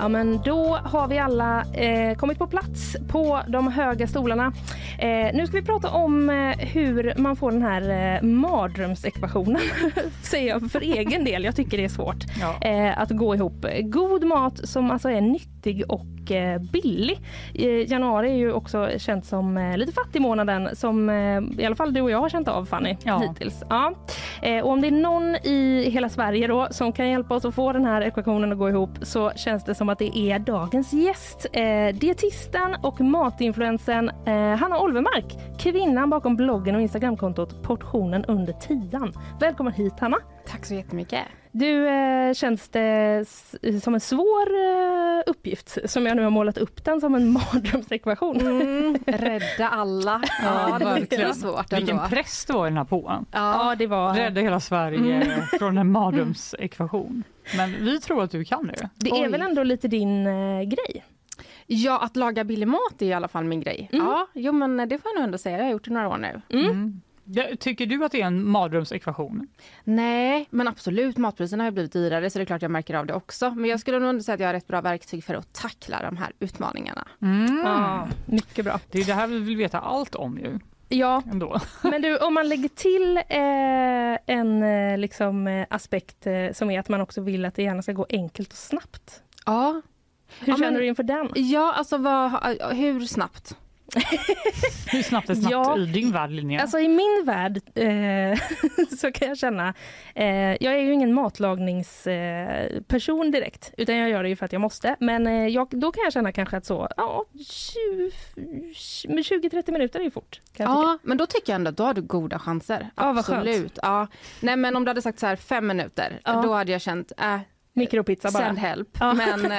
Ja, men då har vi alla eh, kommit på plats på de höga stolarna. Eh, nu ska vi prata om eh, hur man får den här eh, mardrömsekvationen, säger jag för egen del. Jag tycker det är svårt Ja. eh, att gå ihop. God mat som alltså är nyttig och och eh, billig. Januari är ju också känt som eh, lite fattigmånaden som eh, i alla fall du och jag har känt av Fanny Ja. hittills. Ja. Och om det är någon i hela Sverige då som kan hjälpa oss att få den här ekvationen att gå ihop så känns det som att det är dagens gäst. Dietisten och matinfluensen Hanna Olvemark, kvinnan bakom bloggen och Instagramkontot Portionen under tian. Välkommen hit Hanna! Tack så jättemycket. Du, eh, känns det som en svår eh, uppgift som jag nu har målat upp den som en mardrömsekvation? Mm, rädda alla. Ja, det var lite svårt ändå. Vilken press det var i den här påan. Ja, det var... Rädda hela Sverige från en mardrömsekvation. Men vi tror att du kan det. Det är Oj. väl ändå lite din eh, grej? Ja, att laga billig mat är i alla fall min grej. Ja, jo men det får jag nog ändå säga. Det har jag gjort i några år nu. Mm. Tycker du att det är en mardrömsekvation? Nej, men absolut. Matpriserna har blivit dyrare så det är klart jag märker av det också. Men jag skulle nog säga att jag har rätt bra verktyg för att tackla de här utmaningarna. Ja, mycket bra. Det är det här vi vill veta allt om ju. Ja, Ändå. men du, om man lägger till eh, en eh, liksom, eh, aspekt eh, som är att man också vill att det gärna ska gå enkelt och snabbt. Ja, Hur Ja, känner men- du inför den? ja alltså vad, hur snabbt? Hur snabbt är snabbt Ja. i din värld Linnea? Alltså i min värld eh, så kan jag känna, eh, jag är ju ingen matlagningsperson eh, direkt, utan jag gör det ju för att jag måste. Men eh, jag, då kan jag känna kanske att så, ja, 20-30 minuter är ju fort. Kan jag tycka. Ja, men då tycker jag ändå att då har du goda chanser. Ja, vad skönt. Absolut. Ja. Nej, men om du hade sagt så här fem minuter, Ja. då hade jag känt, äh, Mikropizza bara. send help. Ja. Men, eh,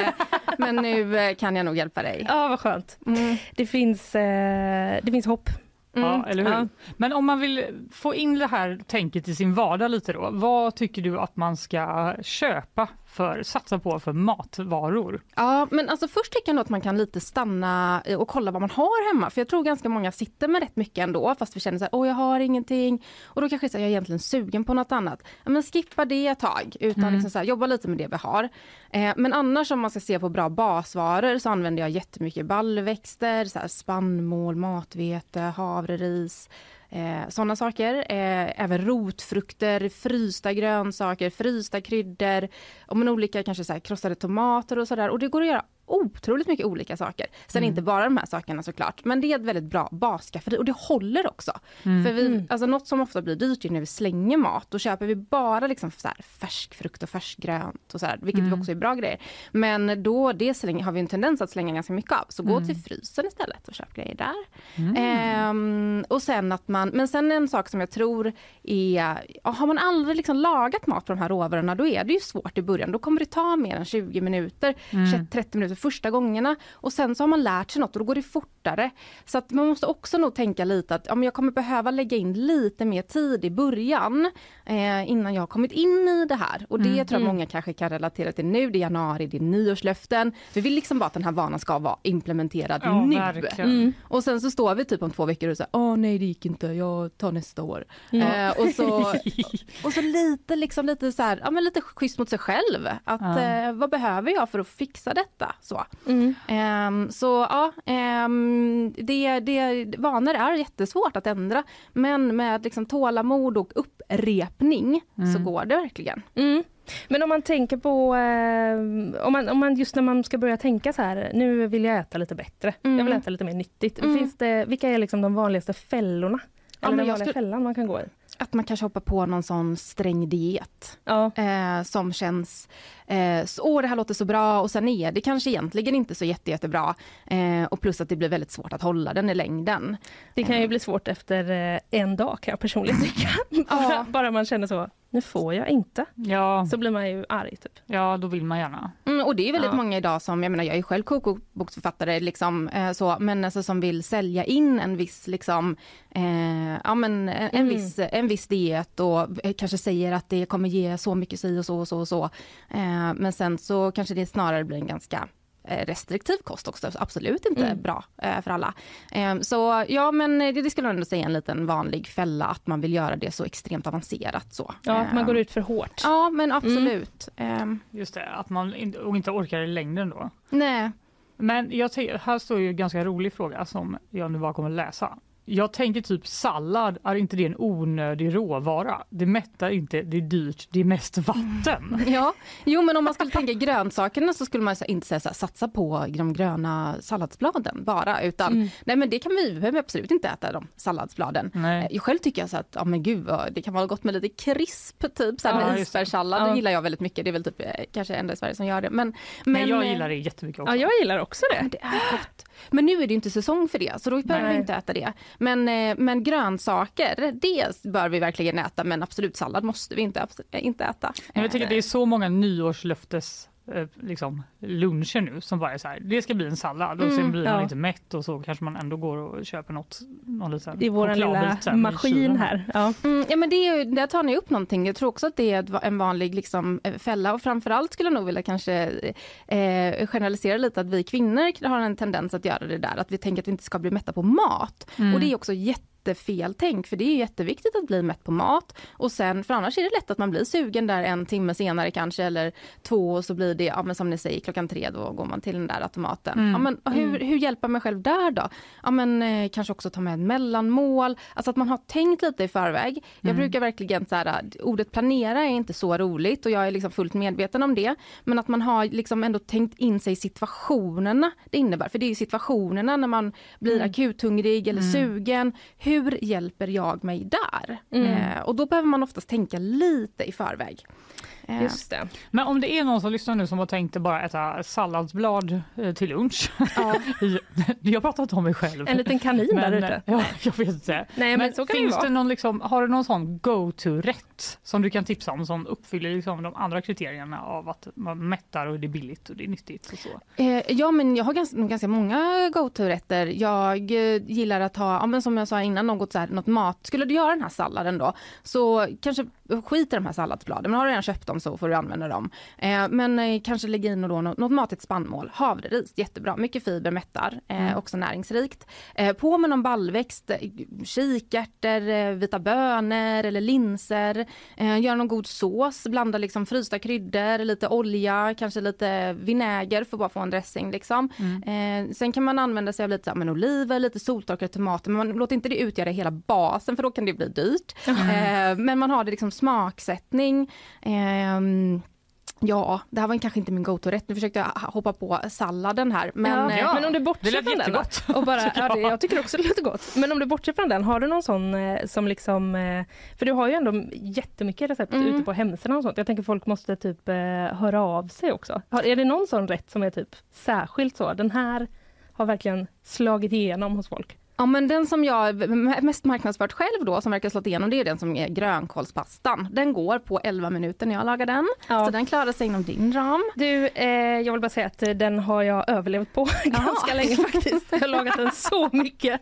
men nu eh, kan jag nog hjälpa dig. Ja, vad skönt. Mm. Det finns, eh, det finns hopp. Ja, eller hur? Ja. Men om man vill få in det här tänket i sin vardag lite då, vad tycker du att man ska köpa för, satsa på för matvaror? Ja, men alltså först tycker jag nog att man kan lite stanna och kolla vad man har hemma. För jag tror ganska många sitter med rätt mycket ändå, fast vi känner så här, åh jag har ingenting. Och då kanske så här, jag är egentligen sugen på något annat. Ja, men skippa det ett tag, utan liksom så här, jobba lite med det vi har. Eh, men annars om man ska se på bra basvaror så använder jag jättemycket baljväxter, så här, spannmål, matvete, havreris. Eh, Sådana saker. Eh, även rotfrukter, frysta grönsaker, frysta kryddor. Och men olika kanske så här, krossade tomater och sådär. Och det går att göra otroligt mycket olika saker. Sen inte bara de här sakerna såklart. Men det är ett väldigt bra basskafferi och det håller också. För vi, alltså något som ofta blir dyrt är när vi slänger mat. Då köper vi bara liksom så här färsk frukt och färsk grönt och så här, vilket också är bra grejer. Men då det slänger, har vi en tendens att slänga ganska mycket av. Så gå till frysen istället och köp grejer där. Ehm, och sen att man, men sen en sak som jag tror är, har man aldrig liksom lagat mat på de här råvarorna då är det ju svårt i början. Då kommer det ta mer än 20 minuter, 30 minuter första gångerna och sen så har man lärt sig något och då går det fortare. Så att man måste också nog tänka lite att ja, jag kommer behöva lägga in lite mer tid i början eh, innan jag har kommit in i det här. Och det tror jag många kanske kan relatera till nu. Det är januari, det är nyårslöften. Vi vill liksom bara att den här vanan ska vara implementerad Ja, nu. verkligen. Och sen så står vi typ om två veckor och säger åh nej det gick inte, jag tar nästa år. Eh, och, så, och så lite liksom lite så här, ja men lite schysst mot sig själv. Att Ja. eh, vad behöver jag för att fixa detta? Så, Mm. Ehm, så ja, ehm, det, det, vanor är jättesvårt att ändra. Men med liksom tålamod och upprepning så går det verkligen. Mm. Men om man tänker på, eh, om, man, om man just när man ska börja tänka så här, nu vill jag äta lite bättre, jag vill Mm. äta lite mer nyttigt. Mm. Finns det, vilka är liksom de vanligaste fällorna? Ja, Eller den vanliga skulle- fällan man kan gå i? Att man kanske hoppar på någon sån sträng diet. Ja. eh, som känns, eh, så, åh det här låter så bra och sen är det kanske egentligen inte så jätte, jättebra. Eh, och plus att det blir väldigt svårt att hålla den i längden. Det kan ju bli svårt efter eh, en dag kan jag personligen tycka. bara, Ja. bara man känner så, nu får jag inte. Ja, Så blir man ju arg typ. ja, då vill man gärna. Mm, och det är väldigt Ja. många idag som, jag menar jag är själv kokboksförfattare liksom, eh, så, men alltså som vill sälja in en viss liksom, eh, ja men en, en, Mm. viss, en viss diet och eh, kanske säger att det kommer ge så mycket si och så och så och så. Eh, men sen så kanske det snarare blir en ganska eh, restriktiv kost också, så absolut inte Mm. bra eh, för alla. Så ja men det, skulle jag ändå säga en liten vanlig fälla att man vill göra det så extremt avancerat så. Ja, att man går ut för hårt. Ja men absolut. Eh, Just det, att man inte orkar i längden då. nej. Men jag här står ju en ganska rolig fråga som jag nu bara kommer läsa. Jag tänker typ sallad, är inte det en onödig råvara? Det mättar inte, det är dyrt, det är mest vatten. Ja, jo men om man skulle tänka grönsakerna så skulle man inte säga så här, satsa på de gröna salladsbladen bara utan Mm. nej men det kan vi, vi behöver absolut inte äta de salladsbladen. Nej. Jag själv tycker jag så att, ja men gud det kan vara gott med lite krisp typ, så här Ja, med isbergssallad, Ja. det gillar jag väldigt mycket. Det är väl typ eh, kanske enda i Sverige som gör det. Men, men, Men jag eh, gillar det jättemycket också. Ja, jag gillar också Ja, det. det är gott. Men nu är det inte säsong för det, så då behöver vi inte äta det. Men, eh, men grönsaker, det bör vi verkligen äta, men absolut sallad måste vi inte, inte äta. Men jag tycker Eh, det är så många nyårslöftes liksom, luncher nu som bara är så här, det ska bli en sallad och sen Mm, blir man ja. inte mätt och så kanske man ändå går och köper något, någon liten I vår lilla sen maskin här. Ja. Mm, ja men det är, ju- där tar ni upp någonting. Jag tror också att det är en vanlig liksom, eh, fälla och framförallt skulle jag nog vilja kanske eh, generalisera lite att vi kvinnor har en tendens att göra det där, att vi tänker att vi inte ska bli mätta på mat. Mm. Och det är också jättefel tänk för det är jätteviktigt att bli mätt på mat och sen för annars är det lätt att man blir sugen där en timme senare kanske eller två och så blir det, ja men som ni säger klockan tre då går man till den där automaten. Mm. Ja, men hur, hur hjälper mig själv där då? Ja men eh, kanske också ta med ett mellanmål, alltså att man har tänkt lite i förväg. Jag brukar verkligen så här, ordet planera är inte så roligt och jag är liksom fullt medveten om det. Men att man har liksom ändå tänkt in sig situationerna det innebär. För det är ju situationerna när man blir akuthungrig eller sugen. Hur hjälper jag mig där? Eh, och då behöver man oftast tänka lite i förväg. Eh, Just det. Men om det är någon som lyssnar nu som har tänkt att bara äta salladsblad eh, till lunch. ja. jag pratar inte om mig själv. En liten kanin där Men, ute. eh, Ja, jag vet inte. Nej, men, så kan det finns vara. det någon liksom, har du någon sån go-to-rätt som du kan tipsa om som uppfyller liksom de andra kriterierna av att man mättar och det är billigt och det är nyttigt och så? Eh, ja men jag har ganska, ganska många go-to-rätter. Jag gillar att ha, ja, men som jag sa innan, något, så här, något mat. Skulle du göra den här salladen då, så kanske skit i de här salladsbladen. Men har du redan köpt dem så får du använda dem. Eh, men eh, kanske lägga in då något, något matigt spannmål. Havreris, jättebra. Mycket fiber, mättar. Eh, Också näringsrikt. Eh, på med någon baljväxt, eh, kikärtor, eh, vita bönor eller linser. Eh, gör någon god sås, blanda liksom frysta kryddor, lite olja, kanske lite vinäger för att bara få en dressing. Liksom. Eh, sen kan man använda sig av lite men oliver, lite soltorkade tomater, men man låter inte det utgöra hela basen för då kan det bli dyrt. Eh, men man har det liksom smaksättning. Ehm, Ja, det här var kanske inte min go-to-rätt. Nu försökte jag hoppa på salladen här. Men, ja, eh, men om du bortser från den jättegott. och bara, ja, det, jag. tycker också det låter gott. Men om du bortser från den, har du någon sån eh, som liksom, eh, för du har ju ändå jättemycket recept Mm. ute på hemsidan och sånt. Jag tänker folk måste typ höra av sig också. Är det någon sån rätt som är typ särskilt så, den här har verkligen slagit igenom hos folk? Ja men den som jag mest marknadsfört själv då som verkar slått igenom det är den som är grönkålspastan. Den går på 11 minuter när jag lagar den. Ja. Så den klarar sig inom din ram. Du, eh, jag vill bara säga att eh, den har jag överlevt på ganska länge faktiskt. Jag har lagat den så mycket.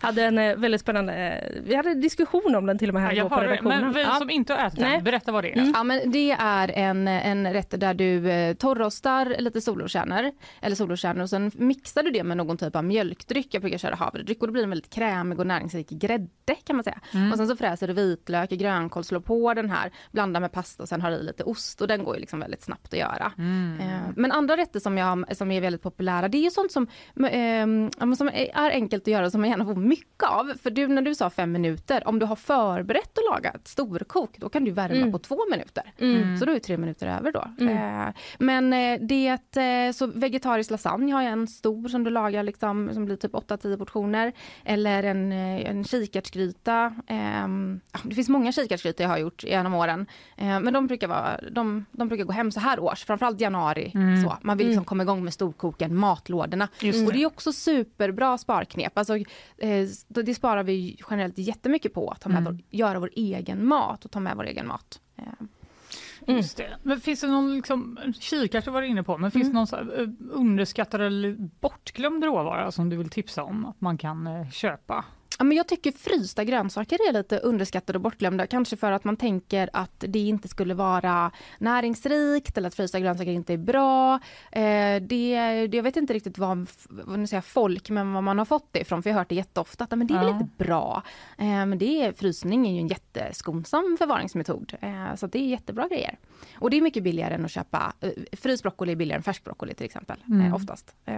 Hade en eh, väldigt spännande, eh, vi hade diskussion om den till och med här Ja, på redaktionen. Men vi Ja. som inte har ätit Nej. den, berätta vad det är. Ja men det är en, en rätt där du eh, torrostar lite solroskärnor eller solroskärnor och sen mixar du det med någon typ av mjölkdryck. Jag brukar köra havredryck blir den väldigt krämig och näringsrik grädde kan man säga. Och sen så fräser du vitlök, grönkål, slår på den här, blandar med pasta och sen har i lite ost och den går ju liksom väldigt snabbt att göra. Eh, Men andra rätter som, jag, som är väldigt populära det är ju sånt som, eh, men som är enkelt att göra som man gärna får mycket av. För du, när du sa fem minuter, om du har förberett att laga ett storkok då kan du värma på två minuter. Så då är tre minuter över då. Eh, men eh, det, eh, så vegetarisk lasagne har jag en stor som du lagar liksom, som blir typ 8-10 portioner. Eller en, eh, en kikärtsgryta. Ehm, det finns många kikärtsgrytor jag har gjort genom åren. Eh, men de brukar, vara, de, de brukar gå hem så här års, framförallt januari. Så. Man vill liksom komma igång med storkoken, matlådorna. Just Och det. är också superbra sparknep. Alltså, eh, det sparar vi generellt jättemycket på, att ta med vår, göra vår egen mat och ta med vår egen mat. Eh, Just det. Men finns det någon liksom, kikärtor var du inne på, men finns det någon eh, underskattad eller bortglömd råvara som du vill tipsa om att man kan eh, köpa? Ja, men jag tycker frysta grönsaker är lite underskattade och bortglömda. Kanske för att man tänker att det inte skulle vara näringsrikt eller att frysta grönsaker inte är bra. Eh, det, det, jag vet inte riktigt vad, vad nu säger jag, folk, men vad man har fått det ifrån. För jag har hört det jätteofta att men det är väl Ja. inte bra. Eh, men det är, frysning är ju en jätteskonsam förvaringsmetod. Eh, så att det är jättebra grejer. Och det är mycket billigare än att köpa, eh, fryst broccoli är billigare än färsk broccoli till exempel. Eh, oftast. Eh,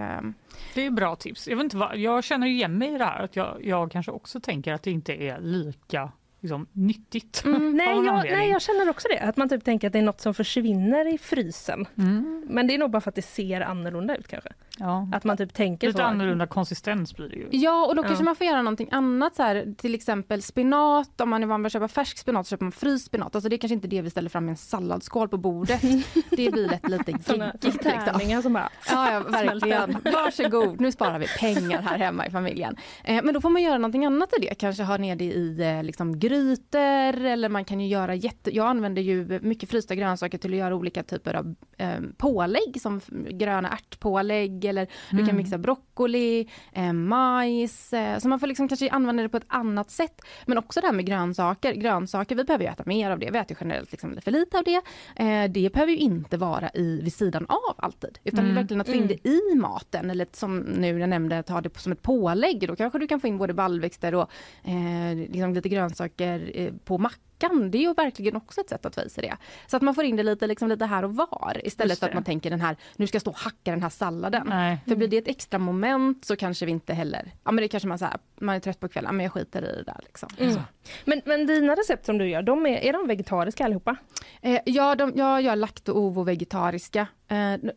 Det är bra tips. Jag, vet inte vad, jag känner igen mig i det här att jag, jag kanske kanske också tänker att det inte är lika liksom, nyttigt. Mm, nej, jag, nej, jag känner också det. Att man typ tänker att det är något som försvinner i frysen. Mm. Men det är nog bara för att det ser annorlunda ut kanske. Ja. Att man typ tänker Lite så. annorlunda konsistens blir det ju. Ja, och då kanske Ja. man får göra någonting annat så här, till exempel spenat, om man är van vid att köpa färsk spenat så köper man fryst spenat. Alltså det är kanske inte det vi ställer fram i en salladsskål på bordet. det blir lätt lite Såna geggigt liksom. tärningar som bara Ja, ja verkligen. Varsågod, nu sparar vi pengar här hemma i familjen. Eh, men då får man göra någonting annat i det. Kanske ha ner det i eh, liksom, grytor eller man kan ju göra jätte... Jag använder ju mycket frysta grönsaker till att göra olika typer av eh, pålägg som gröna ärtpålägg eller du kan Mm. mixa broccoli, eh, majs. Eh, så man får liksom kanske använda det på ett annat sätt. Men också det här med grönsaker. Grönsaker, vi behöver ju äta mer av det. Vi äter generellt liksom för lite av det. Eh, det behöver ju inte vara i, vid sidan av alltid. Utan det är Mm. verkligen att få in det i maten. Eller som nu jag nämnde, ta det som ett pålägg. Då kanske du kan få in både baljväxter och eh, liksom lite grönsaker eh, på mackan. Det är ju verkligen också ett sätt att få i sig det. Så att man får in det lite, liksom lite här och var. Istället för att man tänker den här, nu ska jag stå och hacka den här salladen. Nej. För blir det ett extra moment så kanske vi inte heller, ja men det kanske man så här, man är trött på kvällen, men jag skiter i det där liksom. Mm. Men, men dina recept som du gör, de är, är de vegetariska allihopa? Eh, ja, de, jag gör lakto ovo vegetariska. Eh,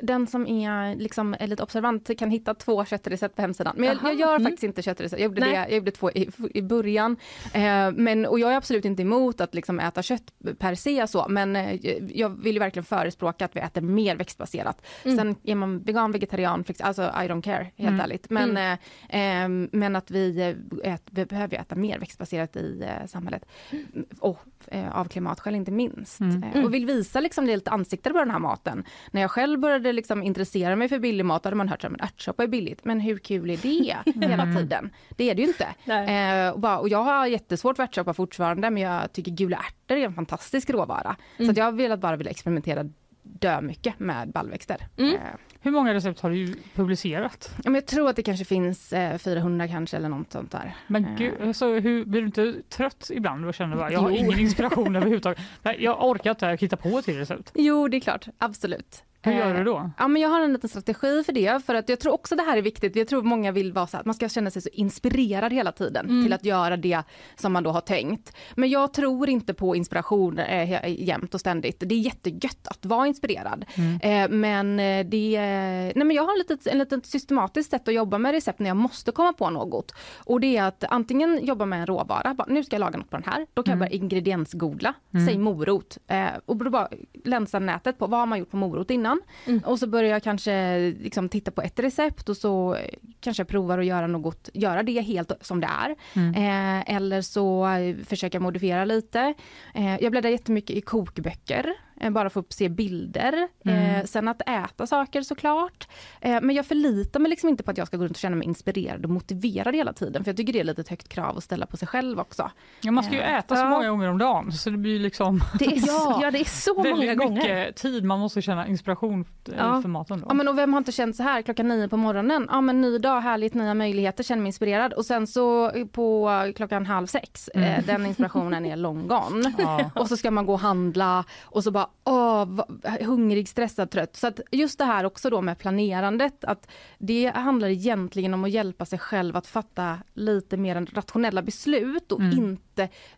den som är, liksom, är lite observant kan hitta två köttrecept på hemsidan. Men jag, jag gör mm. faktiskt inte köttrecept. Jag gjorde, Nej. det, jag gjorde två i, i början. Eh, men, och jag är absolut inte emot att liksom äta kött per se så, men eh, jag vill ju verkligen förespråka att vi äter mer växtbaserat. Mm. Sen är man vegan, vegetarian, flex, alltså I don't care helt Mm. ärligt. Men, eh, ehm, men att vi, eh, ät, vi behöver äta mer växtbaserat i eh, samhället. Och eh, av klimatskäl inte minst. Mm. Eh, och vill visa liksom lite ansikte på den här maten. När jag själv började liksom intressera mig för billig mat hade man hört att ärtsoppa är billigt. Men hur kul är det hela tiden? Det är det ju inte. Eh, och, bara, och jag har jättesvårt för ärtsoppa fortfarande men jag tycker gula ärtor är en fantastisk råvara. Så att jag har velat bara vilja experimentera dö mycket med baljväxter. Mm. Eh, Hur många recept har du publicerat? ja, men jag tror att det kanske finns eh, 400 kanske eller något sånt där. Men Eh. gud, alltså, hur, blir du inte trött ibland och känner bara, jag har Jo. ingen inspiration överhuvudtaget. Nej, Jag orkar inte hitta på till recept. Jo, det är klart. Absolut. Hur gör Eh, du då? Ja, men jag har en liten strategi för det. För att jag tror också det här är viktigt. Jag tror många vill vara så att man ska känna sig så inspirerad hela tiden Mm. till att göra det som man då har tänkt. Men jag tror inte på inspiration eh, jämt och ständigt. Det är jättegött att vara inspirerad. Eh, men eh, det, eh, nej men jag har ett litet, en litet systematiskt sätt att jobba med recept när jag måste komma på något. Och det är att antingen jobba med en råvara, bara, nu ska jag laga något på den här. Då kan jag bara ingrediensgoogla, säg morot. Eh, och då bara länsa nätet på vad har man gjort på morot innan. Och så börjar jag kanske liksom titta på ett recept och så kanske jag provar att göra något, göra det helt som det är. Eh, eller så försöker jag modifiera lite. Eh, jag bläddrar jättemycket i kokböcker, bara för att se bilder. Eh, sen att äta saker såklart. Eh, men jag förlitar mig liksom inte på att jag ska gå runt och känna mig inspirerad och motiverad hela tiden. För jag tycker det är lite ett högt krav att ställa på sig själv också. Ja, man ska ju Eh, äta så många gånger om dagen så det blir liksom Det är, Ja. ja. det är så många väldigt gånger. mycket tid man måste känna inspiration eh, Ja. för maten. Då. Ja men och vem har inte känt så här klockan nio på morgonen? Ja men ny dag, härligt, nya möjligheter, känner mig inspirerad. Och sen så på klockan halv sex, eh, den inspirationen är long gone. Ja. Och så ska man gå och handla och så bara åh, hungrig, stressad, trött. Så att just det här också då med planerandet, att det handlar egentligen om att hjälpa sig själv att fatta lite mer rationella beslut och inte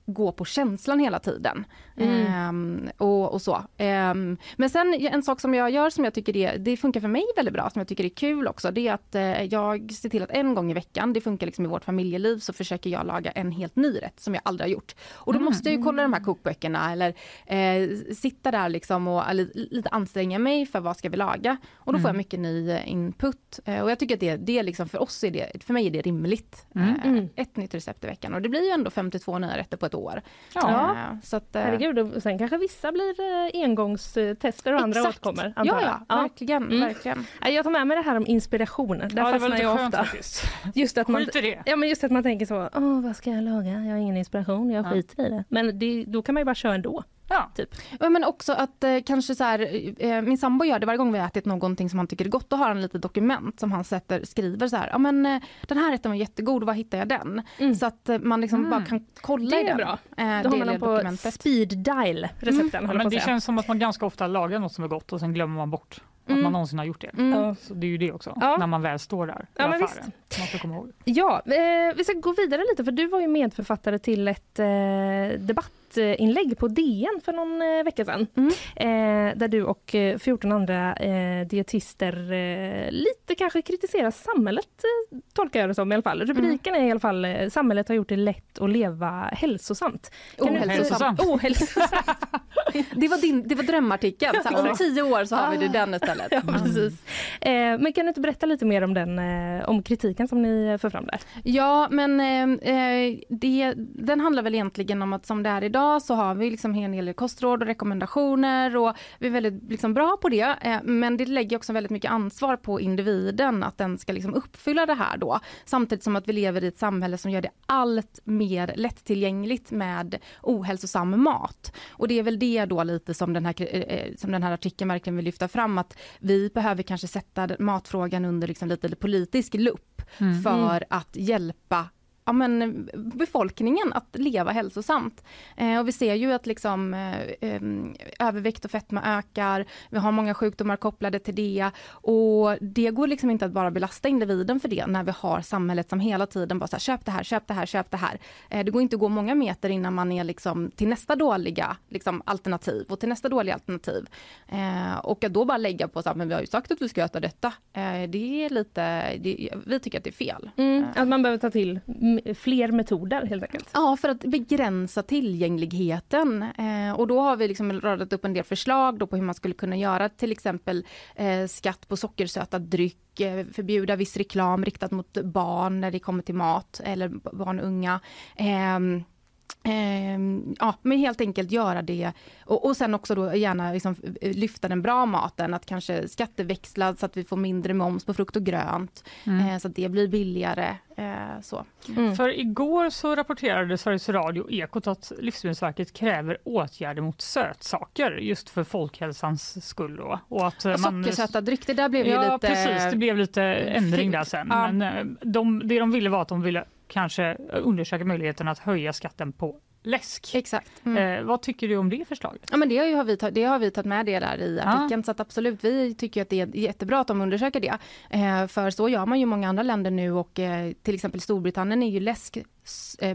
gå på känslan hela tiden. Ehm, och, och så. Ehm, men sen en sak som jag gör som jag tycker det, det funkar för mig väldigt bra, som jag tycker är kul också, det är att eh, jag ser till att en gång i veckan, det funkar liksom i vårt familjeliv, så försöker jag laga en helt ny rätt som jag aldrig har gjort. Och då måste jag ju kolla de här kokböckerna eller eh, sitta där liksom och eller, lite anstränga mig för vad ska vi laga. Och då får jag mycket ny eh, input. Eh, och jag tycker att det, det är liksom för oss är det, för mig är det rimligt. Eh, ett nytt recept i veckan och det blir ju ändå 52 nya rätter på ett år. Ja. Eh, så att, eh, Herregud, och sen kanske vissa blir eh, engångstester och andra Exakt. återkommer. Ja, ja, verkligen, Mm. verkligen. Jag tar med mig det här om inspiration. Där Ja, fastnar jag ofta. faktiskt. Just att, man, ja, men just att man tänker så, Åh, vad ska jag laga? Jag har ingen inspiration, jag Ja. skiter i det. Men det, då kan man ju bara köra ändå. Ja. Typ. Men också att eh, kanske så här, eh, min sambo gör det varje gång vi har ätit någonting som han tycker är gott. Då har han lite dokument som han sätter, skriver så här, ja men eh, den här rätten var jättegod, var hittar jag den? Mm. Så att eh, man liksom Mm. bara kan kolla Det i är den. bra. Eh, Då har man den på dokumentet. speed dial recepten. På men det känns som att man ganska ofta lagar något som är gott och sen glömmer man bort att Mm. man någonsin har gjort det. Mm. Så det är ju det också, Ja. när man väl står där i Ja, affären. Man ska komma ihåg. Ja, eh, vi ska gå vidare lite för du var ju medförfattare till ett eh, debattinlägg på DN för någon eh, vecka sedan. Eh, där du och eh, 14 andra eh, dietister eh, lite kanske kritiserar samhället, eh, tolkar jag det som i alla fall. Rubriken är i alla fall Samhället har gjort det lätt att leva hälsosamt. Kan du Ohälsosamt. Ohälsosamt. Det var, din, det var drömartikeln. Så här, om tio år så har vi det den istället. Ja, precis. Eh, men kan du inte berätta lite mer om den, eh, om kritiken som ni för fram där? Ja, men det, den handlar väl egentligen om att som det är idag så har vi liksom en hel del kostråd och rekommendationer och vi är väldigt liksom, bra på det. Eh, men det lägger också väldigt mycket ansvar på individen att den ska liksom uppfylla det här då. Samtidigt som att vi lever i ett samhälle som gör det allt mer lättillgängligt med ohälsosam mat. Och det är väl det då lite som den här, eh, eh, som den här artikeln verkligen vill lyfta fram att vi behöver kanske sätta matfrågan under liksom lite politisk lupp Mm. för att hjälpa ja, men, befolkningen att leva hälsosamt. Eh, och vi ser ju att liksom, eh, eh, övervikt och fetma ökar, vi har många sjukdomar kopplade till det och det går liksom inte att bara belasta individen för det när vi har samhället som hela tiden bara så här, köp det här, köp det här, köp det här. Eh, det går inte att gå många meter innan man är liksom till nästa dåliga liksom, alternativ och till nästa dåliga alternativ. Eh, och att då bara lägga på så här, men vi har ju sagt att vi ska äta detta. Eh, det är lite, det, vi tycker att det är fel. Mm, att man behöver ta till fler metoder helt enkelt. Ja, för att begränsa tillgängligheten. Eh, och då har vi liksom radat upp en del förslag då på hur man skulle kunna göra till exempel eh, skatt på sockersöta dryck, eh, förbjuda viss reklam riktat mot barn när det kommer till mat eller barn och unga. Ehm, Ehm, ja, men helt enkelt göra det och, och sen också då gärna liksom eh, lyfta den bra maten, att kanske skatteväxla så att vi får mindre moms på frukt och grönt, Mm. eh, så att det blir billigare. Eh, så. För igår så rapporterade Sveriges Radio Ekot att Livsmedelsverket kräver åtgärder mot sötsaker just för folkhälsans skull. Då. Och att Och man... sockersöta dryck, det där blev ju ja, lite... precis. Det blev lite ändring där sen. Ja. Men de, det de ville var att de ville kanske undersöka möjligheten att höja skatten på läsk. Exakt. Eh, vad tycker du om det förslaget? Ja, men det, har ju- har vi, det har vi tagit med det där i artikeln, så att absolut, vi tycker att det är jättebra att de undersöker det. Eh, för så gör man ju i många andra länder nu och eh, till exempel Storbritannien är ju läsk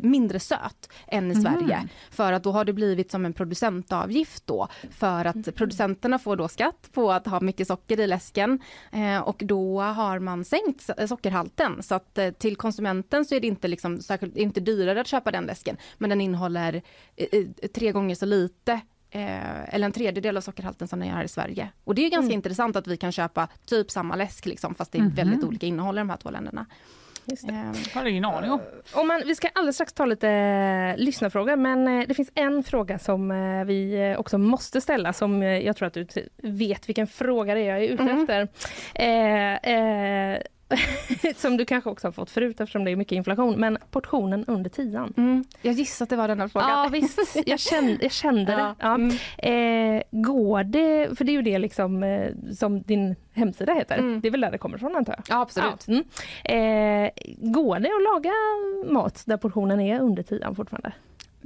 mindre söt än i Mhm. Sverige. För att då har det blivit som en producentavgift då. För att producenterna får då skatt på att ha mycket socker i läsken. Eh, och då har man sänkt so- sockerhalten. Så att eh, till konsumenten så är det inte, liksom, särskilt, inte dyrare att köpa den läsken. Men den innehåller eh, eh, tre gånger så lite eh, eller en tredjedel av sockerhalten som den gör här i Sverige. Och det är ganska Mm. intressant att vi kan köpa typ samma läsk liksom, fast det är Mhm. väldigt olika innehåll i de här två länderna. Just det. har ingen aning om. Om man, vi ska alldeles strax ta lite eh, lyssnarfrågor men eh, det finns en fråga som eh, vi eh, också måste ställa som eh, jag tror att du vet vilken fråga det är jag är ute Mhm. efter. Som du kanske också har fått förut eftersom det är mycket inflation, men portionen under tian. Mm. Jag gissar att det var den här frågan. Ja visst, jag kände, jag kände det. Ja. Eh, går det, för det är ju det liksom, eh, som din hemsida heter, Mm. det är väl där det kommer ifrån antar jag? Ja absolut. Ja. Mm. Eh, går det att laga mat där portionen är under tian fortfarande?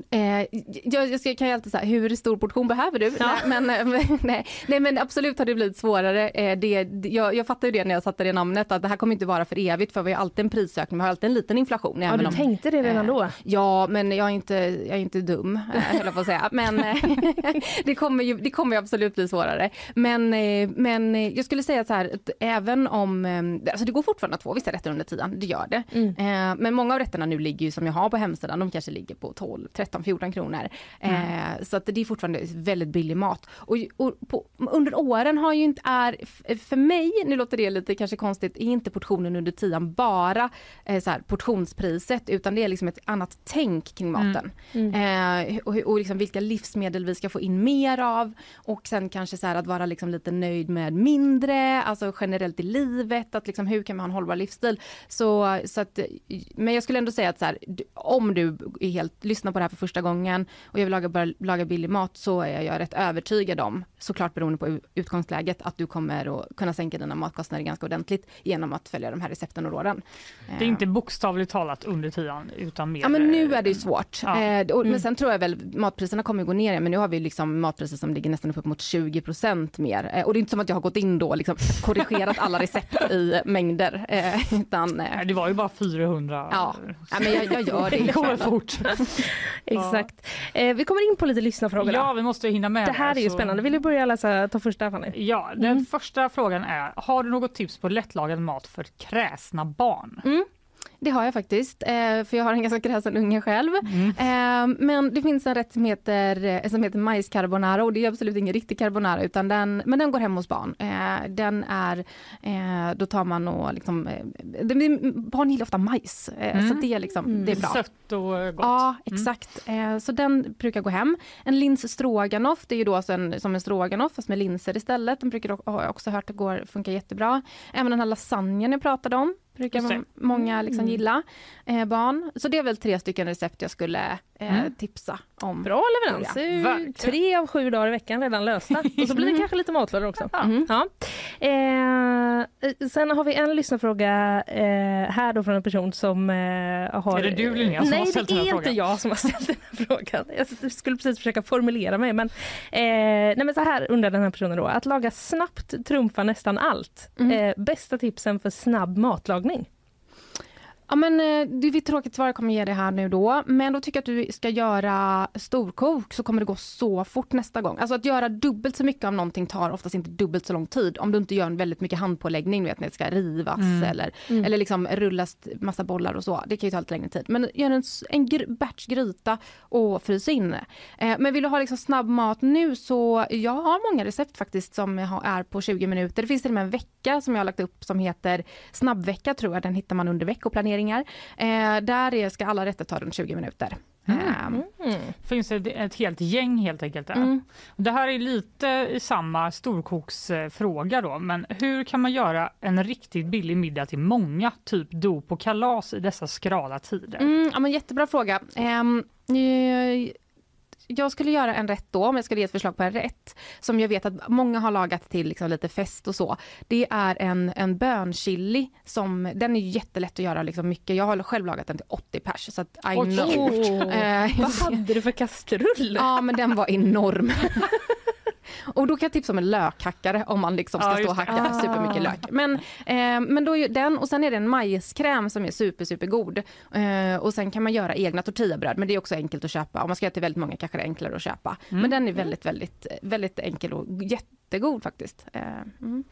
Eh, jag, jag kan ju alltid säga, hur stor portion behöver du? Nej, men, eh, nej, nej men absolut har det blivit svårare. Eh, det, jag, jag fattar ju det när jag satte det namnet att det här kommer inte vara för evigt för vi har alltid en prisökning, vi har alltid en liten inflation. Ja, du om- tänkte det redan då? Ja, men jag är inte, jag är inte dum, eh, höll jag på att säga. Men eh, det, kommer ju, det kommer ju absolut bli svårare. Men, eh, men eh, jag skulle säga så här, att även om, eh, alltså det går fortfarande att få vissa rätter under tiden, det gör det. Mm. Eh, Men många av rätterna nu ligger ju som jag har på hemsidan, de kanske ligger på 12, 13, 14 kronor. Eh, Så att det är fortfarande väldigt billig mat. Och, och på, under åren har ju inte, är, för mig, nu låter det lite kanske konstigt, är inte portionen under tian bara eh, så här, portionspriset, utan det är liksom ett annat tänk kring maten. Eh, och och liksom vilka livsmedel vi ska få in mer av och sen kanske så här att vara liksom lite nöjd med mindre, alltså generellt i livet, att liksom hur kan man ha en hållbar livsstil? Så, så att, men jag skulle ändå säga att så här, om du är helt, lyssnar på det här för första gången och jag vill laga, börja laga billig mat så är jag rätt övertygad om, såklart beroende på utgångsläget, att du kommer att kunna sänka dina matkostnader ganska ordentligt genom att följa de här recepten och råden. Det är inte bokstavligt talat under tian utan mer... Ja men nu är det ju svårt. Ja. Eh, Mm. Men sen tror jag väl matpriserna kommer ju gå ner, men nu har vi liksom matpriser som ligger nästan upp mot 20% mer. Eh, och det är inte som att jag har gått in då och liksom korrigerat alla recept i mängder. Eh, utan, eh, det var ju bara 400. Ja, ja men jag, jag gör det. Det går fort. Exakt. Eh, vi kommer in på lite lyssnarfrågor. Ja, vi måste hinna med Det här är ju så- spännande. Vill du börja läsa, ta första Fanny? Ja, den första frågan är, har du något tips på lättlagad mat för kräsna barn? Mm. Det har jag faktiskt, eh, för jag har en ganska kräsen unge själv. Eh, men det finns en rätt som heter, eh, som heter majscarbonara och det är absolut ingen riktig carbonara utan den, men den går hem hos barn. Den är, då tar man och liksom, barn gillar ofta majs Mm. så det är liksom, det är bra. Sött och gott. Ja, exakt. Eh, så den brukar gå hem. En lins stroganoff, det är ju då en, som en stroganoff fast med linser istället. Den brukar också hört går, funkar jättebra. Även den här lasagnen jag pratade om brukar många liksom Mm. gilla. Eh, barn. Så det är väl tre stycken recept jag skulle eh, Mm. tipsa om. Bra leverans. Tre av sju dagar i veckan redan lösta. Och så blir det kanske lite matlådor också. Mm. Ja. Eh, sen har vi en lyssnarfråga eh, här då från en person som eh, har... Är det du, Linnea, som Nej, har ställt det den här är inte frågan? jag som har ställt den här frågan. Jag skulle precis försöka formulera mig. Men, eh, nej, men så här undrar den här personen då. Att laga snabbt trumfar nästan allt. Mm. Eh, bästa tipsen för snabb matlagning? Ja men eh, det är ett tråkigt svar jag kommer ge dig här nu då. Men då tycker jag att du ska göra storkok så kommer det gå så fort nästa gång. Alltså att göra dubbelt så mycket av någonting tar oftast inte dubbelt så lång tid. Om du inte gör en väldigt mycket handpåläggning, du vet när det ska rivas Mm. eller, Mm. eller liksom rullas massa bollar och så. Det kan ju ta lite längre tid. Men gör en, en gr- batch gryta och frys in. Eh, men vill du ha liksom snabb mat nu så jag har många recept faktiskt som är på 20 minuter. Det finns till och med en vecka som jag har lagt upp som heter snabbvecka tror jag. Den hittar man under veckoplaneringar. Eh, där är, ska alla rätter ta runt 20 minuter. Mm. Eh, Finns det ett helt gäng helt enkelt där. Mm. Det här är lite i samma storkoksfråga då, men hur kan man göra en riktigt billig middag till många, typ dop och kalas i dessa skrala tider? Mm, ja, men jättebra fråga. Ehm, eh, jag skulle göra en rätt då, om jag skulle ge ett förslag på en rätt, som jag vet att många har lagat till liksom lite fest och så. Det är en, en bönchili, som, den är jättelätt att göra liksom mycket. Jag har själv lagat den till 80 pers, så att I Oj. know. Oh. Eh, Vad hade du för kastrull? Ja, men den var enorm. Och då kan jag tipsa om en lökhackare om man liksom ska Ja, stå och hacka Ah. supermycket lök. Men, eh, men då är den och sen är det en majskräm som är super, super god. Eh, och sen kan man göra egna tortillabröd, men det är också enkelt att köpa. Om man ska göra till väldigt många kanske det är enklare att köpa. Mm. Men den är väldigt, väldigt, väldigt enkel och jättegod faktiskt. Eh, mm.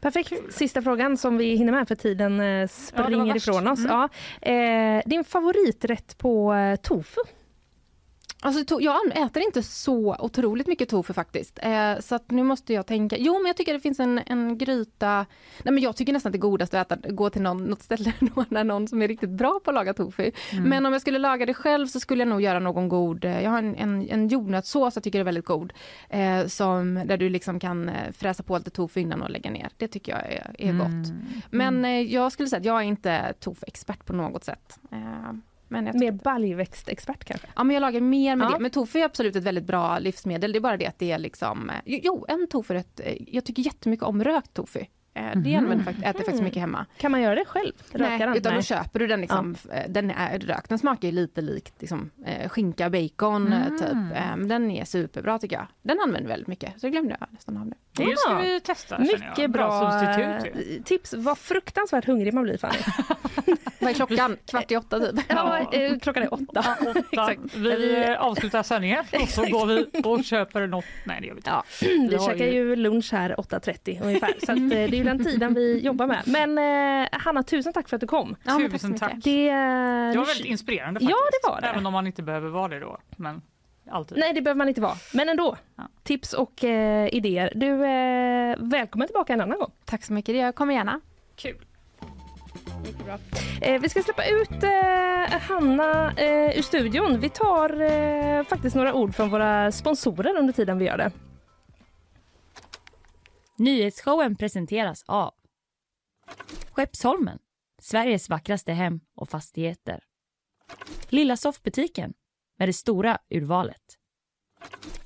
Perfekt. Sista frågan som vi hinner med för tiden eh, Ja, springer värst. ifrån oss. Mm. Ja. Eh, din favoriträtt på eh, tofu? Alltså, jag äter inte så otroligt mycket tofu faktiskt. Eh, så nu måste jag tänka. Jo, men jag tycker det finns en, en gryta. Nej, men jag tycker nästan att det godaste att äta, gå till någon, något ställe då, där någon som är riktigt bra på att laga tofu. Mm. Men om jag skulle laga det själv så skulle jag nog göra någon god. eh, Jag har en, en, en jordnötssås jag tycker är väldigt god. Eh, som, där du liksom kan eh, fräsa på lite tofu innan och lägga ner. Det tycker jag är, är gott. Mm. Men eh, jag skulle säga att jag är inte tofu-expert på något sätt. Men jag Mer baljväxtexpert kanske? Ja, men jag lagar mer med Ja. det. Men tofu är absolut ett väldigt bra livsmedel. Det är bara det att det är liksom... eh, Jo, en tofurätt. eh, Jag tycker jättemycket om rökt tofu. Eh, Det Mhm. använder fakt- äter jag faktiskt mycket hemma. Kan man göra det själv? Nej, den? utan Nej. då köper du den liksom, eh, den är rökt. Den smakar ju lite likt liksom, skinka, bacon Mm. typ. Eh, Men den är superbra tycker jag. Den använder väldigt mycket, så det glömde jag nästan av nu. Det ska Ja. vi testa. jag. Mycket bra, substitut. ju. tips. Vad fruktansvärt hungrig man blir Fanny. Vad är klockan? Kvart i åtta typ. Ja, eh, klockan är åtta. Exakt. Vi avslutar sändningen och så går vi och köper något. Nej, det gör vi inte. Ja, Vi käkar ju lunch här 8.30 ungefär. Så att, eh, det är ju den tiden vi jobbar med. Men eh, Hanna, tusen tack för att du kom. Ja, Tusen tack. Det, Det var väldigt inspirerande Ja, faktiskt. det var det. Även om man inte behöver vara det då. Men alltid. Nej, det behöver man inte vara. Men ändå. Ja. Tips och eh, idéer. Du, eh, välkommen tillbaka en annan gång. Tack så mycket, jag kommer gärna. Kul. Eh, vi ska släppa ut eh, Hanna eh, ur studion. Vi tar eh, faktiskt några ord från våra sponsorer under tiden vi gör det. Nyhetsshowen presenteras av Skeppsholmen, Sveriges vackraste hem och fastigheter. Lilla soffbutiken med det stora urvalet.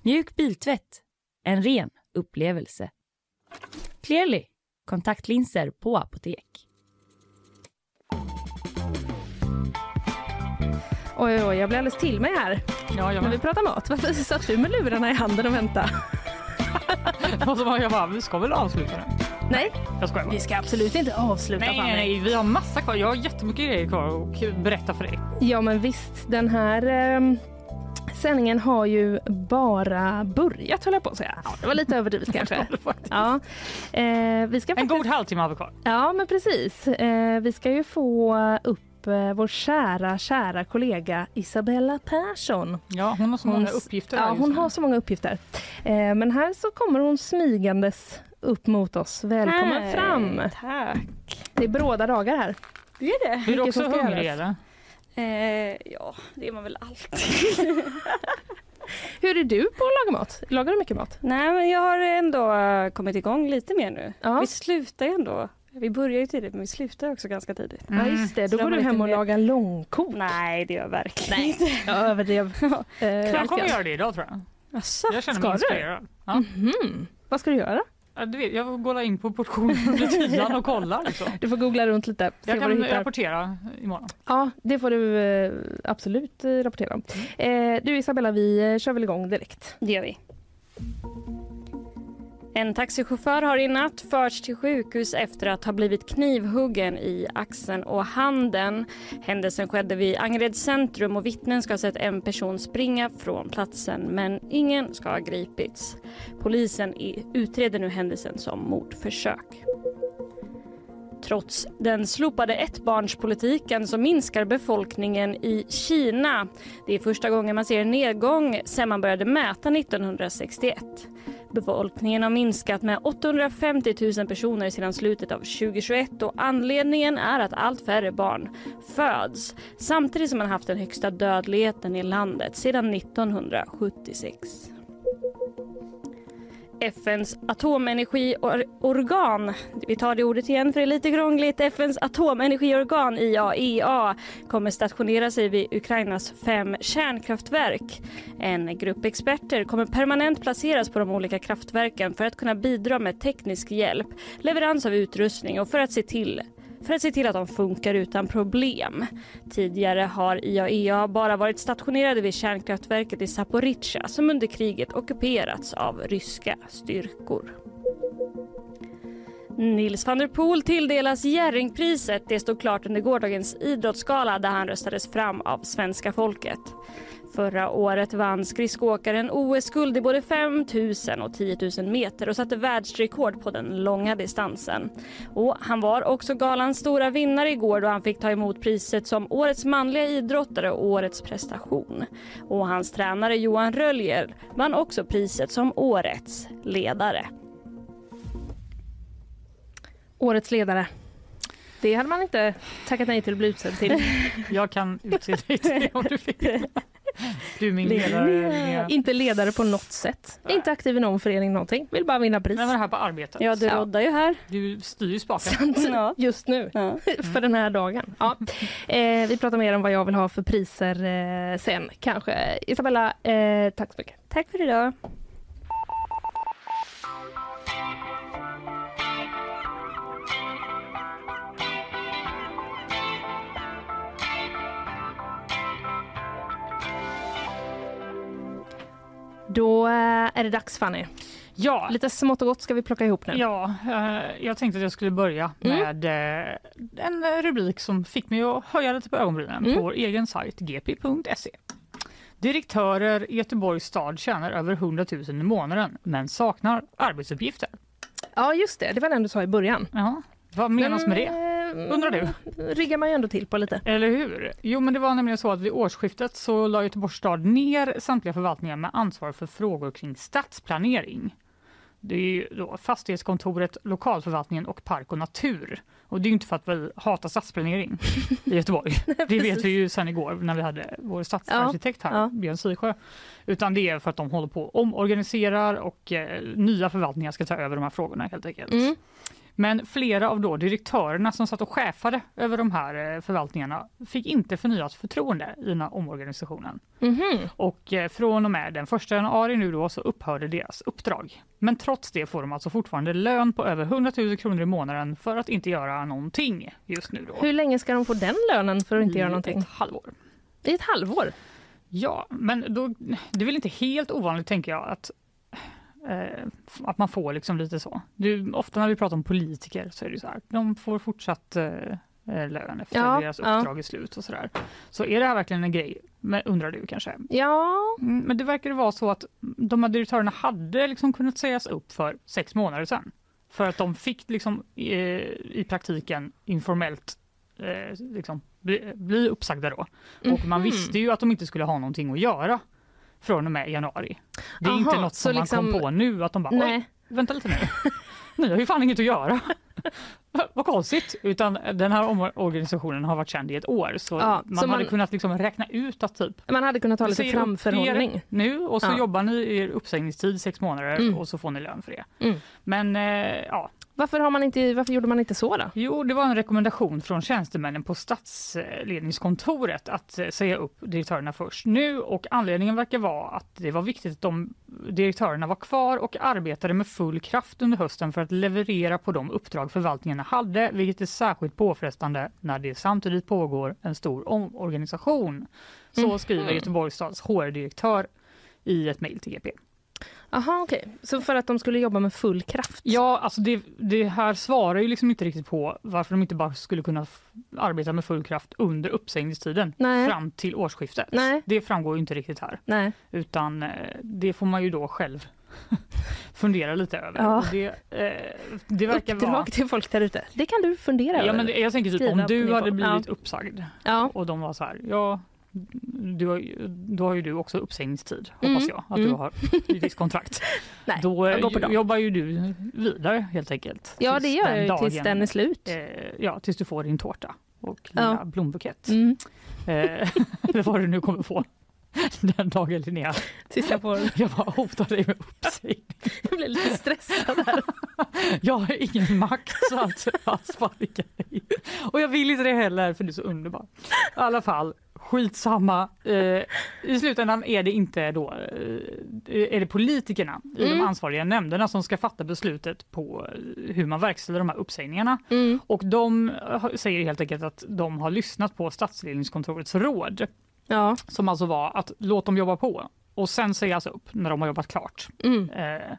Mjuk biltvätt, en ren upplevelse. Clearly, kontaktlinser på apotek. Oj, oj, jag blir alldeles till mig här Ja, jag när vi pratar mat. Varför satt du med lurarna i handen och väntade? Och så var jag bara, vi ska väl avsluta nu? Nej, Jag skojar bara. vi ska absolut inte avsluta. Nej, nej, nej, vi har massa kvar. Jag har jättemycket grejer kvar att berätta för dig. Ja, men visst. Den här ehm, sändningen har ju bara börjat, höll jag på att säga. Ja, det var lite överdrivet kanske. Ja, eh, vi ska En faktiskt... god halvtimme har vi kvar. Ja, men precis. Eh, vi ska ju få upp eh, vår kära, kära kollega Isabella Persson. Ja, hon har så Hon många uppgifter. Ja, hon har så många uppgifter. Eh, men här så kommer hon smygandes upp mot oss. Välkommen Hej, fram! Tack. Det är bråda dagar här. Det är det. Är du också hungrig eller? Eh, ja, det är man väl alltid. Hur är du på att laga mat? Lagar du mycket mat? Nej, men jag har ändå kommit igång lite mer nu. Ja. Vi slutar ju ändå. Vi börjar ju tidigt, men vi slutar också ganska tidigt. Ja, just det. Så Då går du hem och mer- lagar långkok. Nej, det gör jag verkligen inte. Jag överdrev. Eh, Jag kommer göra det idag tror jag. Asså, Jag känner ska mig du? inspirerad. Ja. Mhm. Vad ska du göra? Du vet, jag går in på portion under tian och kollar. Liksom. Du får googla runt lite. Jag kan rapportera imorgon. Ja, det får du eh, absolut eh, rapportera om. Eh, du Isabella, vi kör väl igång direkt. Det gör vi. En taxichaufför har i natt förts till sjukhus efter att ha blivit knivhuggen i axeln och handen. Händelsen skedde vid Angereds centrum och vittnen ska ha sett en person springa från platsen men ingen ska ha gripits. Polisen utreder nu händelsen som mordförsök. Trots den slopade ettbarnspolitiken så minskar befolkningen i Kina. Det är första gången man ser en nedgång sedan man började mäta 1961. Befolkningen har minskat med 850 000 personer sedan slutet av 2021 och anledningen är att allt färre barn föds samtidigt som man haft den högsta dödligheten i landet sedan 1976. FNs atomenergiorgan, vi tar det ordet igen för det är lite krångligt, FNs atomenergiorgan IAEA kommer stationera sig vid Ukrainas fem kärnkraftverk. En grupp experter kommer permanent placeras på de olika kraftverken för att kunna bidra med teknisk hjälp, leverans av utrustning och för att se till för att se till att de funkar utan problem. Tidigare har IAEA bara varit stationerade vid kärnkraftverket i Zaporizjzja som under kriget ockuperats av ryska styrkor. Nils van der Poel tilldelas Jerringpriset. Det stod klart under gårdagens idrottsgala där han röstades fram av svenska folket. Förra året vann skridskoåkaren OS-guld i både 5 000 och 10 000 meter och satte världsrekord på den långa distansen. Och han var också galans stora vinnare igår då han fick ta emot priset som årets manliga idrottare och årets prestation. Och hans tränare Johan Röljer vann också priset som årets ledare. Årets ledare. Det hade man inte tackat nej till att bli utsedd till. Jag kan utse dig till det om du vill. Du är min ledare. Linnea. inte ledare på något sätt. Inte aktiv i någon förening någonting. Vill bara vinna pris. Nej, men här på arbetet. Ja, du Ja. roddar ju här. Du styr ju spaken. Ja. Just nu. Ja. för den här dagen. Ja. Eh, vi pratar mer om vad jag vill ha för priser eh, sen kanske. Isabella, eh, tack så mycket. Tack för idag. Då eh, är det dags Fanny. Ja, Lite smått och gott ska vi plocka ihop nu. ja eh, jag tänkte att jag skulle börja Mm. med eh, en rubrik som fick mig att höja lite på ögonbrynen Mm. på vår egen sajt gp.se. Direktörer i Göteborgs stad tjänar över 100 000 i månaden men saknar arbetsuppgifter. Ja, just det. Det var den du sa i början. Ja, vad menas med det? det? Undrar du? riggar man ju ändå till på lite. Eller hur? Jo, men det var nämligen så att vid årsskiftet så la Göteborgs stad ner samtliga förvaltningar med ansvar för frågor kring stadsplanering. Det är ju då fastighetskontoret, lokalförvaltningen och park och natur. Och det är ju inte för att vi hatar stadsplanering i Göteborg. det vet vi ju sen igår när vi hade vår stadsarkitekt här, Ja. Björn Sisjö. Utan det är för att de håller på och omorganiserar och eh, nya förvaltningar ska ta över de här frågorna helt enkelt. Mm. Men flera av då direktörerna som satt och chefade över de här eh, förvaltningarna fick inte förnyat förtroende i den omorganisationen. Mhm. Och eh, från och med den 1 januari nu då så upphörde deras uppdrag. Men trots det får de alltså fortfarande lön på över 100 000 kronor i månaden för att inte göra någonting just nu då. Hur länge ska de få den lönen för att inte I göra någonting? ett halvår. I ett halvår? Ja, men då, det är väl inte helt ovanligt tänker jag att, eh, att man får liksom lite så. Är, ofta när vi pratar om politiker så är det så här, de får fortsatt eh, eh, lön efter Ja, deras ja. uppdrag är slut och sådär. Så är det här verkligen en grej, men, undrar du kanske? Ja, Mm, Men det verkar vara så att de här direktörerna hade liksom kunnat sägas upp för sex månader sedan. För att de fick liksom, eh, i praktiken informellt eh, liksom, bli, bli uppsagda då. Och man Mhm. visste ju att de inte skulle ha någonting att göra från och med januari. Det är Aha, inte något som man liksom- kom på nu att de bara oj, nej. vänta lite nu. Ni har ju fan inget att göra. Vad konstigt. Utan den här omorganisationen har varit känd i ett år så Ja, man så hade man- kunnat liksom räkna ut att typ Man hade kunnat ha lite framförhållning. nu och så Ja. jobbar ni i er uppsägningstid sex månader Mm. och så får ni lön för det. Mm. Men eh, ja, Varför, har man inte, varför gjorde man inte så då? jo det var en rekommendation från tjänstemännen på statsledningskontoret att eh, säga upp direktörerna först nu och anledningen verkar vara att det var viktigt att de direktörerna var kvar och arbetade med full kraft under hösten för att leverera på de uppdrag förvaltningarna hade, vilket är särskilt påfrestande när det samtidigt pågår en stor omorganisation. Så Mhm. skriver Göteborgs stads HR-direktör i ett mejl till GP. Aha, okej. Så för att de skulle jobba med full kraft? Ja, alltså det, det här svarar ju liksom inte riktigt på varför de inte bara skulle kunna arbeta med full kraft under uppsägningstiden Nej. fram till årsskiftet. Nej. Det framgår ju inte riktigt här, Nej. utan eh, det får man ju då själv fundera lite över. Ja. Det, eh, det verkar Uppdrag vara... till folk där ute. Det kan du fundera Ja, över. men jag tänker typ om du hade blivit Ja. uppsagd Ja. och de var så här, ja, du har, då har ju du också uppsägningstid, Mm, hoppas jag, att mm. du har ett visst kontrakt. Nej, Då jobbar ju du vidare helt enkelt. Ja, det gör jag tills den är slut. Eh, ja, tills du får din tårta och Ja. lilla blombukett. Mm. Eh, eller vad du nu kommer få den dagen Linnea. Tills jag får... Jag bara hotar dig med uppsägning. Jag blir lite stressad här. Jag har ingen makt så att, att sparka dig. Och jag vill inte det heller för du är så underbar. I alla fall, skitsamma. Eh, I slutändan är det inte då, eh, är det politikerna i Mm. de ansvariga nämnderna som ska fatta beslutet på eh, hur man verkställer de här uppsägningarna. Mm. Och de har- säger helt enkelt att de har lyssnat på statsledningskontorets råd Ja. som alltså var att låt dem jobba på och sen sägas upp när de har jobbat klart. Mm. Eh,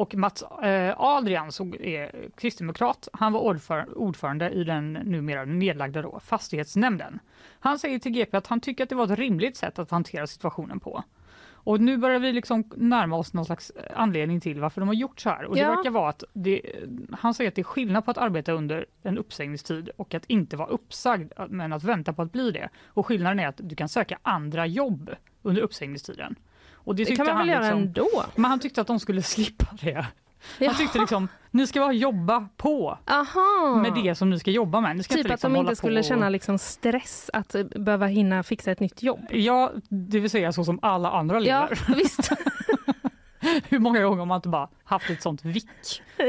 och Mats eh, Adrian som är kristdemokrat, han var ordför, ordförande i den numera nedlagda då, fastighetsnämnden. Han säger till GP att han tycker att det var ett rimligt sätt att hantera situationen på. Och nu börjar vi liksom närma oss någon slags anledning till varför de har gjort så här. Och det Ja. verkar vara att det, han säger att det är skillnad på att arbeta under en uppsägningstid och att inte vara uppsagd, men att vänta på att bli det. Och skillnaden är att du kan söka andra jobb under uppsägningstiden. Och Det tyckte kan man väl han göra liksom- ändå? men han tyckte att de skulle slippa det. Han tyckte liksom, ni ska bara jobba på Aha. med det som ni ska jobba med. Ni ska Typ inte att liksom de hålla inte skulle på känna och... liksom stress att eh, behöva hinna fixa ett nytt jobb. Ja, det vill säga så som alla andra Ja, lever. visst. Hur många gånger har man inte bara haft ett sånt vick?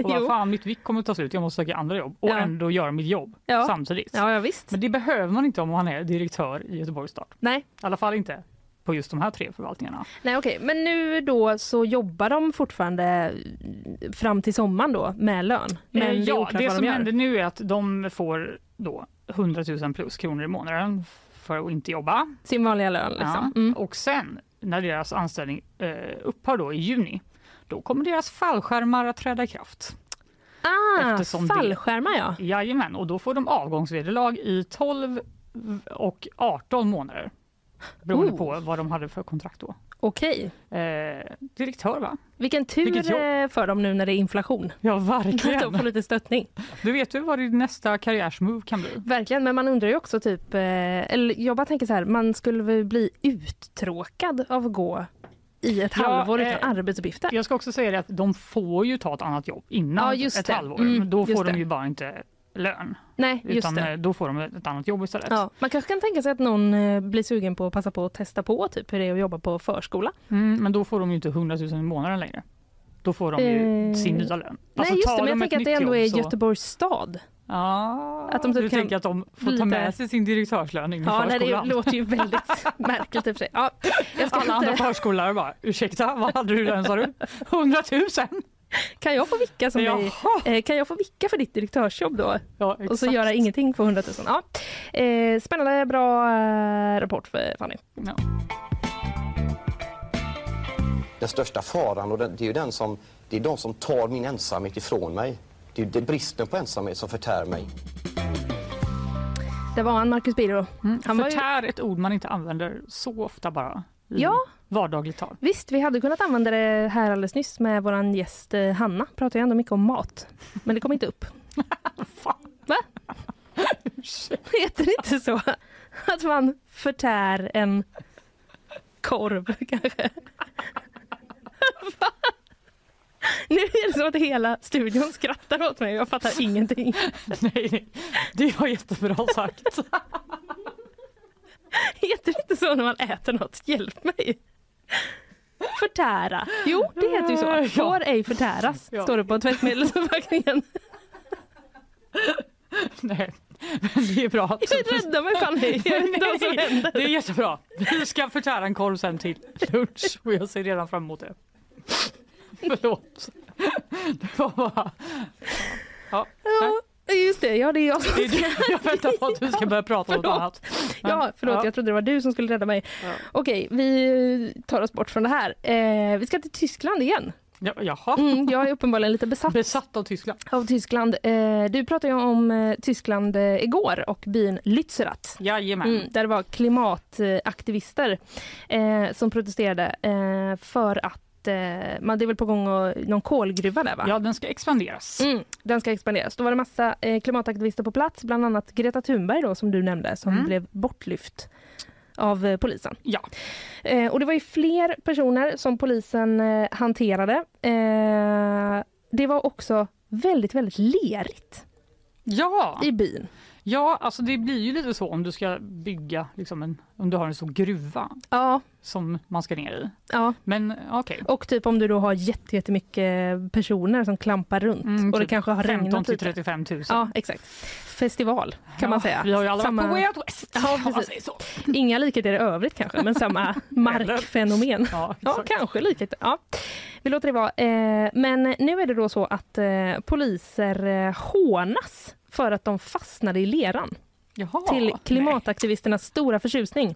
Och bara, fan, mitt vick kommer att ta slut, jag måste söka andra jobb och Ja. ändå göra mitt jobb Ja. samtidigt. Ja, ja, visst. Men det behöver man inte om man är direktör i Göteborgs stad. Nej. I alla fall inte på just de här tre förvaltningarna. Nej, okej. Men nu då så jobbar de fortfarande fram till sommaren då med lön. Men Eh, det är ja, det vad som de händer nu är att de får då 100 000 plus kronor i månaden för att inte jobba. Sin vanliga lön liksom. Ja. Mm. Och sen när deras anställning eh, upphör då i juni, då kommer deras fallskärmar att träda i kraft. Ah, Eftersom det- fallskärmar ja. Jajamän, och då får de avgångsvederlag i 12 och 18 månader. Beroende Oh. på vad de hade för kontrakt då. Okej. Eh, direktör va? Vilken tur eh, för dem nu när det är inflation. Ja de verkligen. får lite stöttning. Du vet du vad din nästa karriärsmove kan bli? Verkligen, men man undrar ju också typ, eh, eller jag bara tänker så här, man skulle väl bli uttråkad av att gå i ett Ja, halvår eh, utan arbetsuppgifter. Jag ska också säga att de får ju ta ett annat jobb innan Ja, ett det. halvår. Mm, då får de ju bara inte lön. Nej, just Utan det. eh, då får de ett annat jobb istället. Ja, man kanske kan tänka sig att någon eh, blir sugen på att passa på att testa på typ hur det är att jobba på förskola. Mm, men då får de ju inte 100 000 i månaden längre. Då får de ju Eh, sin nya lön. Nej Alltså, just tar det, men jag tänker att det ändå är så- Göteborgs stad. Ja, Att de typ du kan tänker att de får ta med sig sin direktörslön in i Ja, nej, det förskolan? låter ju väldigt märkligt i och för sig. Ja, jag ska Alla andra inte, förskollärare bara, ursäkta, vad hade du i lön sa du? 100 000? Kan jag få vicka som dig? Jaha. Eh, kan jag få vicka för ditt direktörsjobb då? Ja, Och så göra ingenting för 100 000. Ja. Eh, spännande, bra eh, rapport för Fanny. Ja. Den största faran och den, det är ju den som, det är de som tar min ensamhet ifrån mig. Det är ju det- bristen på ensamhet som förtär mig. Det var han, Marcus Birro. Han var ju, Förtär ett ord man inte använder så ofta bara i Ja. Vardagligt tal. visst, vi hade kunnat använda det här alldeles nyss med vår gäst eh, Hanna. Pratar ju ändå mycket om mat. Men det kom inte upp. Va? Heter det inte så? Att man förtär en korv kanske? Nu är det som att hela studion skrattar åt mig. Jag fattar ingenting. nej, nej, det var jättebra sagt. Heter det inte så när man äter något? Hjälp mig. Förtära. Jo, det heter ju så. Får ej förtäras, Ja. står det på tvättmedelsförpackningen. nej, men det är bra. mig jag vet inte vad som Nej, händer. Det är jättebra. Vi ska förtära en korv sen till lunch och jag ser redan fram emot det. Förlåt. Det var bara... Ja. Ja, just det. Ja, det är jag som det. Jag väntar på att du ska börja prata om något annat. Ja, förlåt, ja. jag trodde det var du som skulle rädda mig. Ja. Okej, vi tar oss bort från det här. Eh, vi ska till Tyskland igen. Ja, jaha. Mm, jag är uppenbarligen lite besatt Besatt av Tyskland. av Tyskland. Eh, du pratade ju om eh, Tyskland eh, igår och byn Lützerath. Jajamän. Mm, där det var klimataktivister eh, som protesterade eh, för att man, det är väl på gång och, någon kolgruva där va? Ja, den ska expanderas. Mm, den ska expanderas. Då var det massa eh, klimataktivister på plats, bland annat Greta Thunberg då, som du nämnde, som Mm. blev bortlyft av eh, polisen. Ja. Eh, och det var ju fler personer som polisen eh, hanterade. Eh, det var också väldigt, väldigt lerigt Ja. i byn. Ja, alltså det blir ju lite så om du ska bygga, liksom en, om du har en stor gruva Ja, som man ska ner i. ja. Men okej. Och typ om du då har jätte- jättemycket personer som klampar runt Mm, och det typ kanske har 15 regnat till lite. 35 000. Ja, exakt. Festival kan man säga. Vi har ju alla Samma- på Way Out West. Ja, precis. Inga likheter i övrigt kanske, men samma markfenomen. Ja, Ja, kanske likheter. Ja. Vi låter det vara. Eh, men nu är det då så att eh, poliser eh, hånas för att de fastnade i leran. Jaha, till nej. klimataktivisternas stora förtjusning.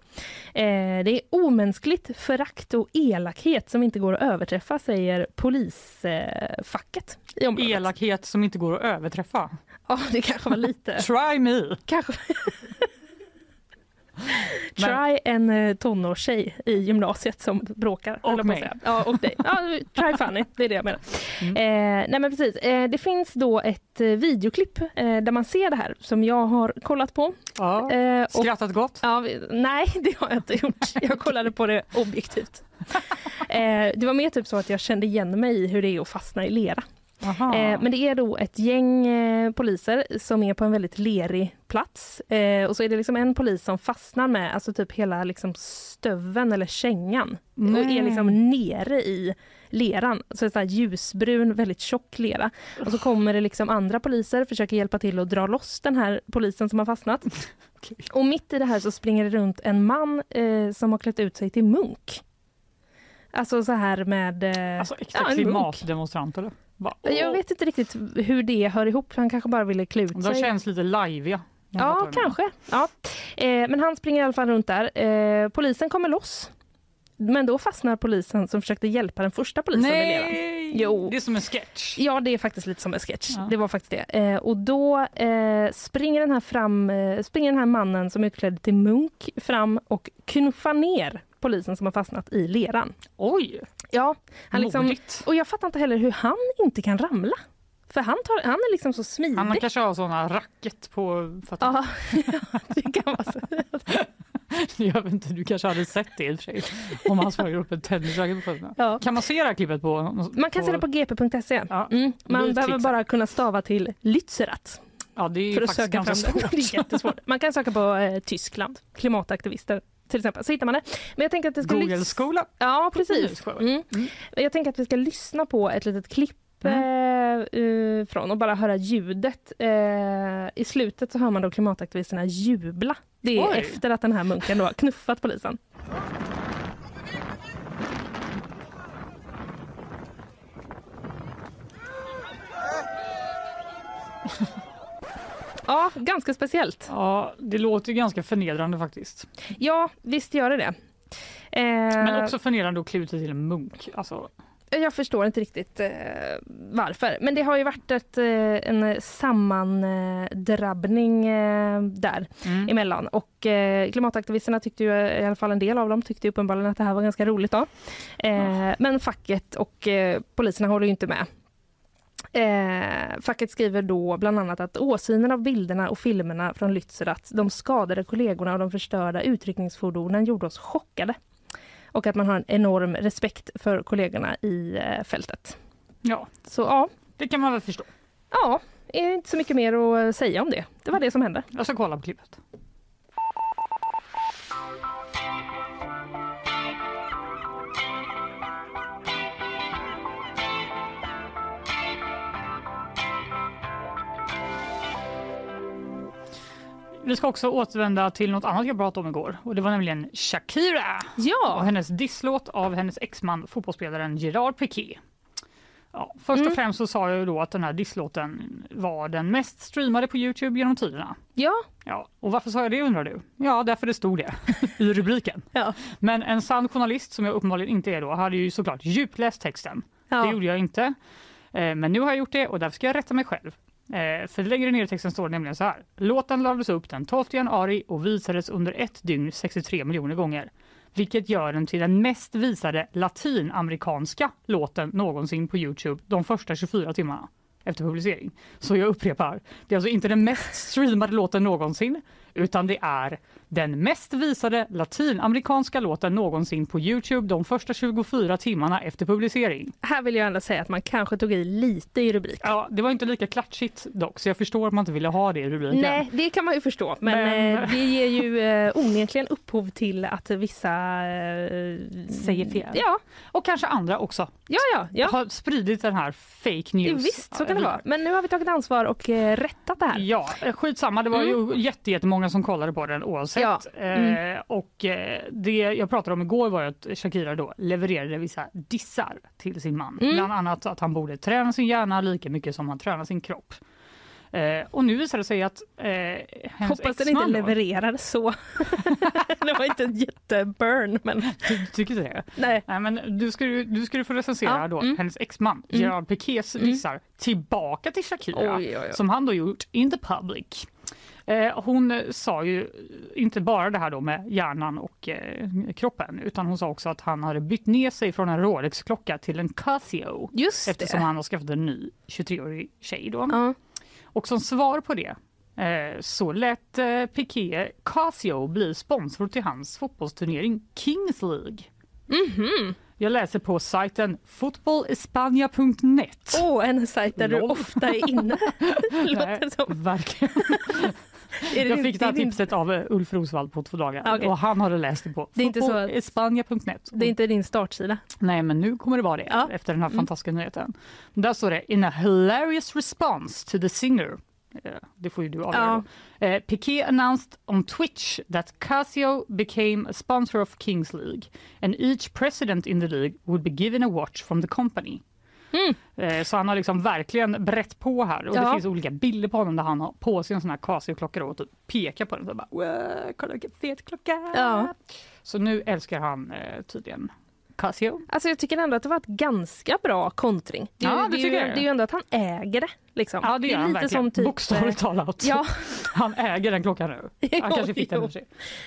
Eh, det är omänskligt förakt och elakhet som inte går att överträffa, säger polisfacket området. Elakhet som inte går att överträffa. Ja, det kanske var lite. Try me! Kanske. Try en eh, tonårstjej i gymnasiet som bråkar. Och mig. Ja, och dig. Ja, try Fanny, det är det jag menar. Mm. Eh, nej men precis. Eh, det finns då ett eh, videoklipp eh, där man ser det här som jag har kollat på. Ja. Eh, och, Skrattat gott. ja, nej, det har jag inte gjort. Jag kollade på det objektivt. Det var mer typ så att jag kände igen mig i hur det är att fastna i lera. Eh, men det är då ett gäng eh, poliser som är på en väldigt lerig plats. Eh, och så är det liksom en polis som fastnar med alltså typ hela liksom stöven eller kängan och Nej. är liksom nere i leran. Så det är så här ljusbrun, väldigt tjock lera. Och så kommer det liksom andra poliser, försöker hjälpa till att dra loss den här polisen som har fastnat. Okej. Och mitt i det här så springer det runt en man eh, som har klätt ut sig till munk. Alltså så här med... Eh, Alltså äkta ja, en klimatdemonstrant eller? Bara, Jag vet inte riktigt hur det hör ihop. Han kanske bara ville klä ut De sig. känns lite lajviga. Ja, kanske. Ja. Eh, men han springer i alla fall runt där. Eh, polisen kommer loss. Men då fastnar polisen som försökte hjälpa den första polisen. Nej! Jo. Det är som en sketch. Ja, det är faktiskt lite som en sketch. Ja. Det var faktiskt det. Eh, och då eh, springer, den här fram, eh, springer den här mannen som är utklädd till munk fram och knuffar ner polisen som har fastnat i leran. Oj, Ja, han liksom, modigt. och jag fattar inte heller hur han inte kan ramla. För han, tar, han är liksom så smidig. Han kanske har såna racket på fötterna. Ja, det kan vara så. Jag vet inte, du kanske hade sett det i och för sig. Om han sprang upp en tennisracket på fötterna. Ja. Kan man se det här klippet på? Man kan se det på gp.se. Ja, Mm. Man behöver bara kunna stava till Lützerath Ja, det är för att söka ganska fram svårt. Det är jättesvårt. Man kan söka på eh, Tyskland, klimataktivister till exempel. Så hittar man det. Men jag tänker att det ska Google-skola. Ja, precis. Nyhetsskola. Mm. Jag tänker att vi ska lyssna på ett litet klipp Mm. eh, eh, från och bara höra ljudet. Eh, I slutet så hör man då klimataktivisterna jubla. Det är Oj. efter att den här munken då har knuffat polisen. Ja, ganska speciellt. Ja, det låter ju ganska förnedrande faktiskt. Ja, visst gör det det. Eh, Men också förnedrande att klä ut sig till en munk. Alltså, Jag förstår inte riktigt eh, varför. Men det har ju varit ett, eh, en sammandrabbning eh, där Mm. emellan. Och eh, klimataktivisterna tyckte ju, i alla fall en del av dem, tyckte ju uppenbarligen att det här var ganska roligt. Då. Eh, Men facket och eh, poliserna håller ju inte med. Eh, facket skriver då bland annat att åsynen av bilderna och filmerna från Lützerath, de skadade kollegorna och de förstörda utryckningsfordonen gjorde oss chockade. Och att man har en enorm respekt för kollegorna i eh, fältet. ja, Så ja, det kan man väl förstå. ja, är inte så mycket mer att säga om det. Det var det som hände. Jag ska kolla på klippet. Vi ska också återvända till något annat jag pratade om igår och det var nämligen Shakira och Ja, hennes disslåt av hennes exman fotbollsspelaren Gerard Piqué. Ja, först och Mm. främst så sa jag ju då att den här disslåten var den mest streamade på Youtube genom tiderna. ja, Ja, och varför sa jag det undrar du? Ja, därför det stod det i rubriken. ja. Men en sann journalist, som jag uppenbarligen inte är då, hade ju såklart djupläst texten. Det ja. gjorde jag inte. Eh, Men nu har jag gjort det och därför ska jag rätta mig själv. Eh, För längre ner i texten står det nämligen så här. Låten lades upp den 12 januari och visades under ett dygn 63 miljoner gånger. Vilket gör den till den mest visade latinamerikanska låten någonsin på Youtube de första 24 timmarna efter publicering. Så jag upprepar, det är alltså inte den mest streamade låten någonsin utan det är den mest visade latinamerikanska låten någonsin på Youtube de första 24 timmarna efter publicering. Här vill jag ändå säga att man kanske tog i lite i rubriken. Ja, det var inte lika klatschigt dock, så jag förstår att man inte ville ha det i rubriken. Nej, det kan man ju förstå. Men, Men- eh, det ger ju eh, onekligen upphov till att vissa... Eh, Säger fel. Ja, Och kanske andra också ja, ja. ja. har spridit den här fake news. Visst, så kan det vara. Men nu har vi tagit ansvar och eh, rättat det här. Ja, eh, skitsamma. Det var ju jätte, jättemånga som kollade på den oavsett. Ja. Mm. Eh, och eh, det jag pratade om igår var att Shakira då levererade vissa dissar till sin man. Mm. Bland annat att han borde träna sin hjärna lika mycket som han tränar sin kropp. Eh, och nu visar det sig att eh, Hoppas den inte levererar så. det var inte en jätteburn, men Du tycker inte det? nej. Nej, men du ska du ska få recensera Ja, då mm. hennes exman Mm. Gerard Piqués dissar tillbaka till Shakira Oj, oj, oj. som han då gjort in the public. Eh, hon sa ju inte bara det här då med hjärnan och eh, kroppen utan hon sa också att han hade bytt ner sig från en Rolex-klocka till en Casio Just eftersom det. han har skaffat en ny 23-årig tjej. Då. Ja. Och som svar på det eh, så lät eh, Piqué Casio bli sponsor till hans fotbollsturnering Kings League. Mhm. Jag läser på sajten fotbollespania.net. Åh, en sajt där du Lol. ofta är inne. Låter Nej, som. verkligen. Jag fick det här tipset av eh, Ulf Rosvall på två dagar Okej. och han hade läst det på Det är inte så att- fotbollespania.net. Det är inte din startsida. Nej, men nu kommer det vara det Ja. efter den här Mm. fantastiska nyheten. Där står det in a hilarious response to the singer. Eh, Det får ju du avgöra. då. Eh, Piqué announced on Twitch that Casio became a sponsor of Kings League and each president in the league would be given a watch from the company. Eh, Så han har liksom verkligen brett på här och det Ja. finns olika bilder på honom där han har på sig en sån här Casio-klocka och typ pekar på den och bara "Wow, kolla vilken fet klocka. Ja. Så nu älskar han eh, tydligen Casio. Alltså jag tycker ändå att det var ett ganska bra kontring. Det, är Ja, det det, är tycker ju, det är ju ändå att han äger det. Liksom. Ja det gör är han verkligen. som typ, Bokstavligt talat. Ja. Han äger den klockan nu. Han kanske fick den.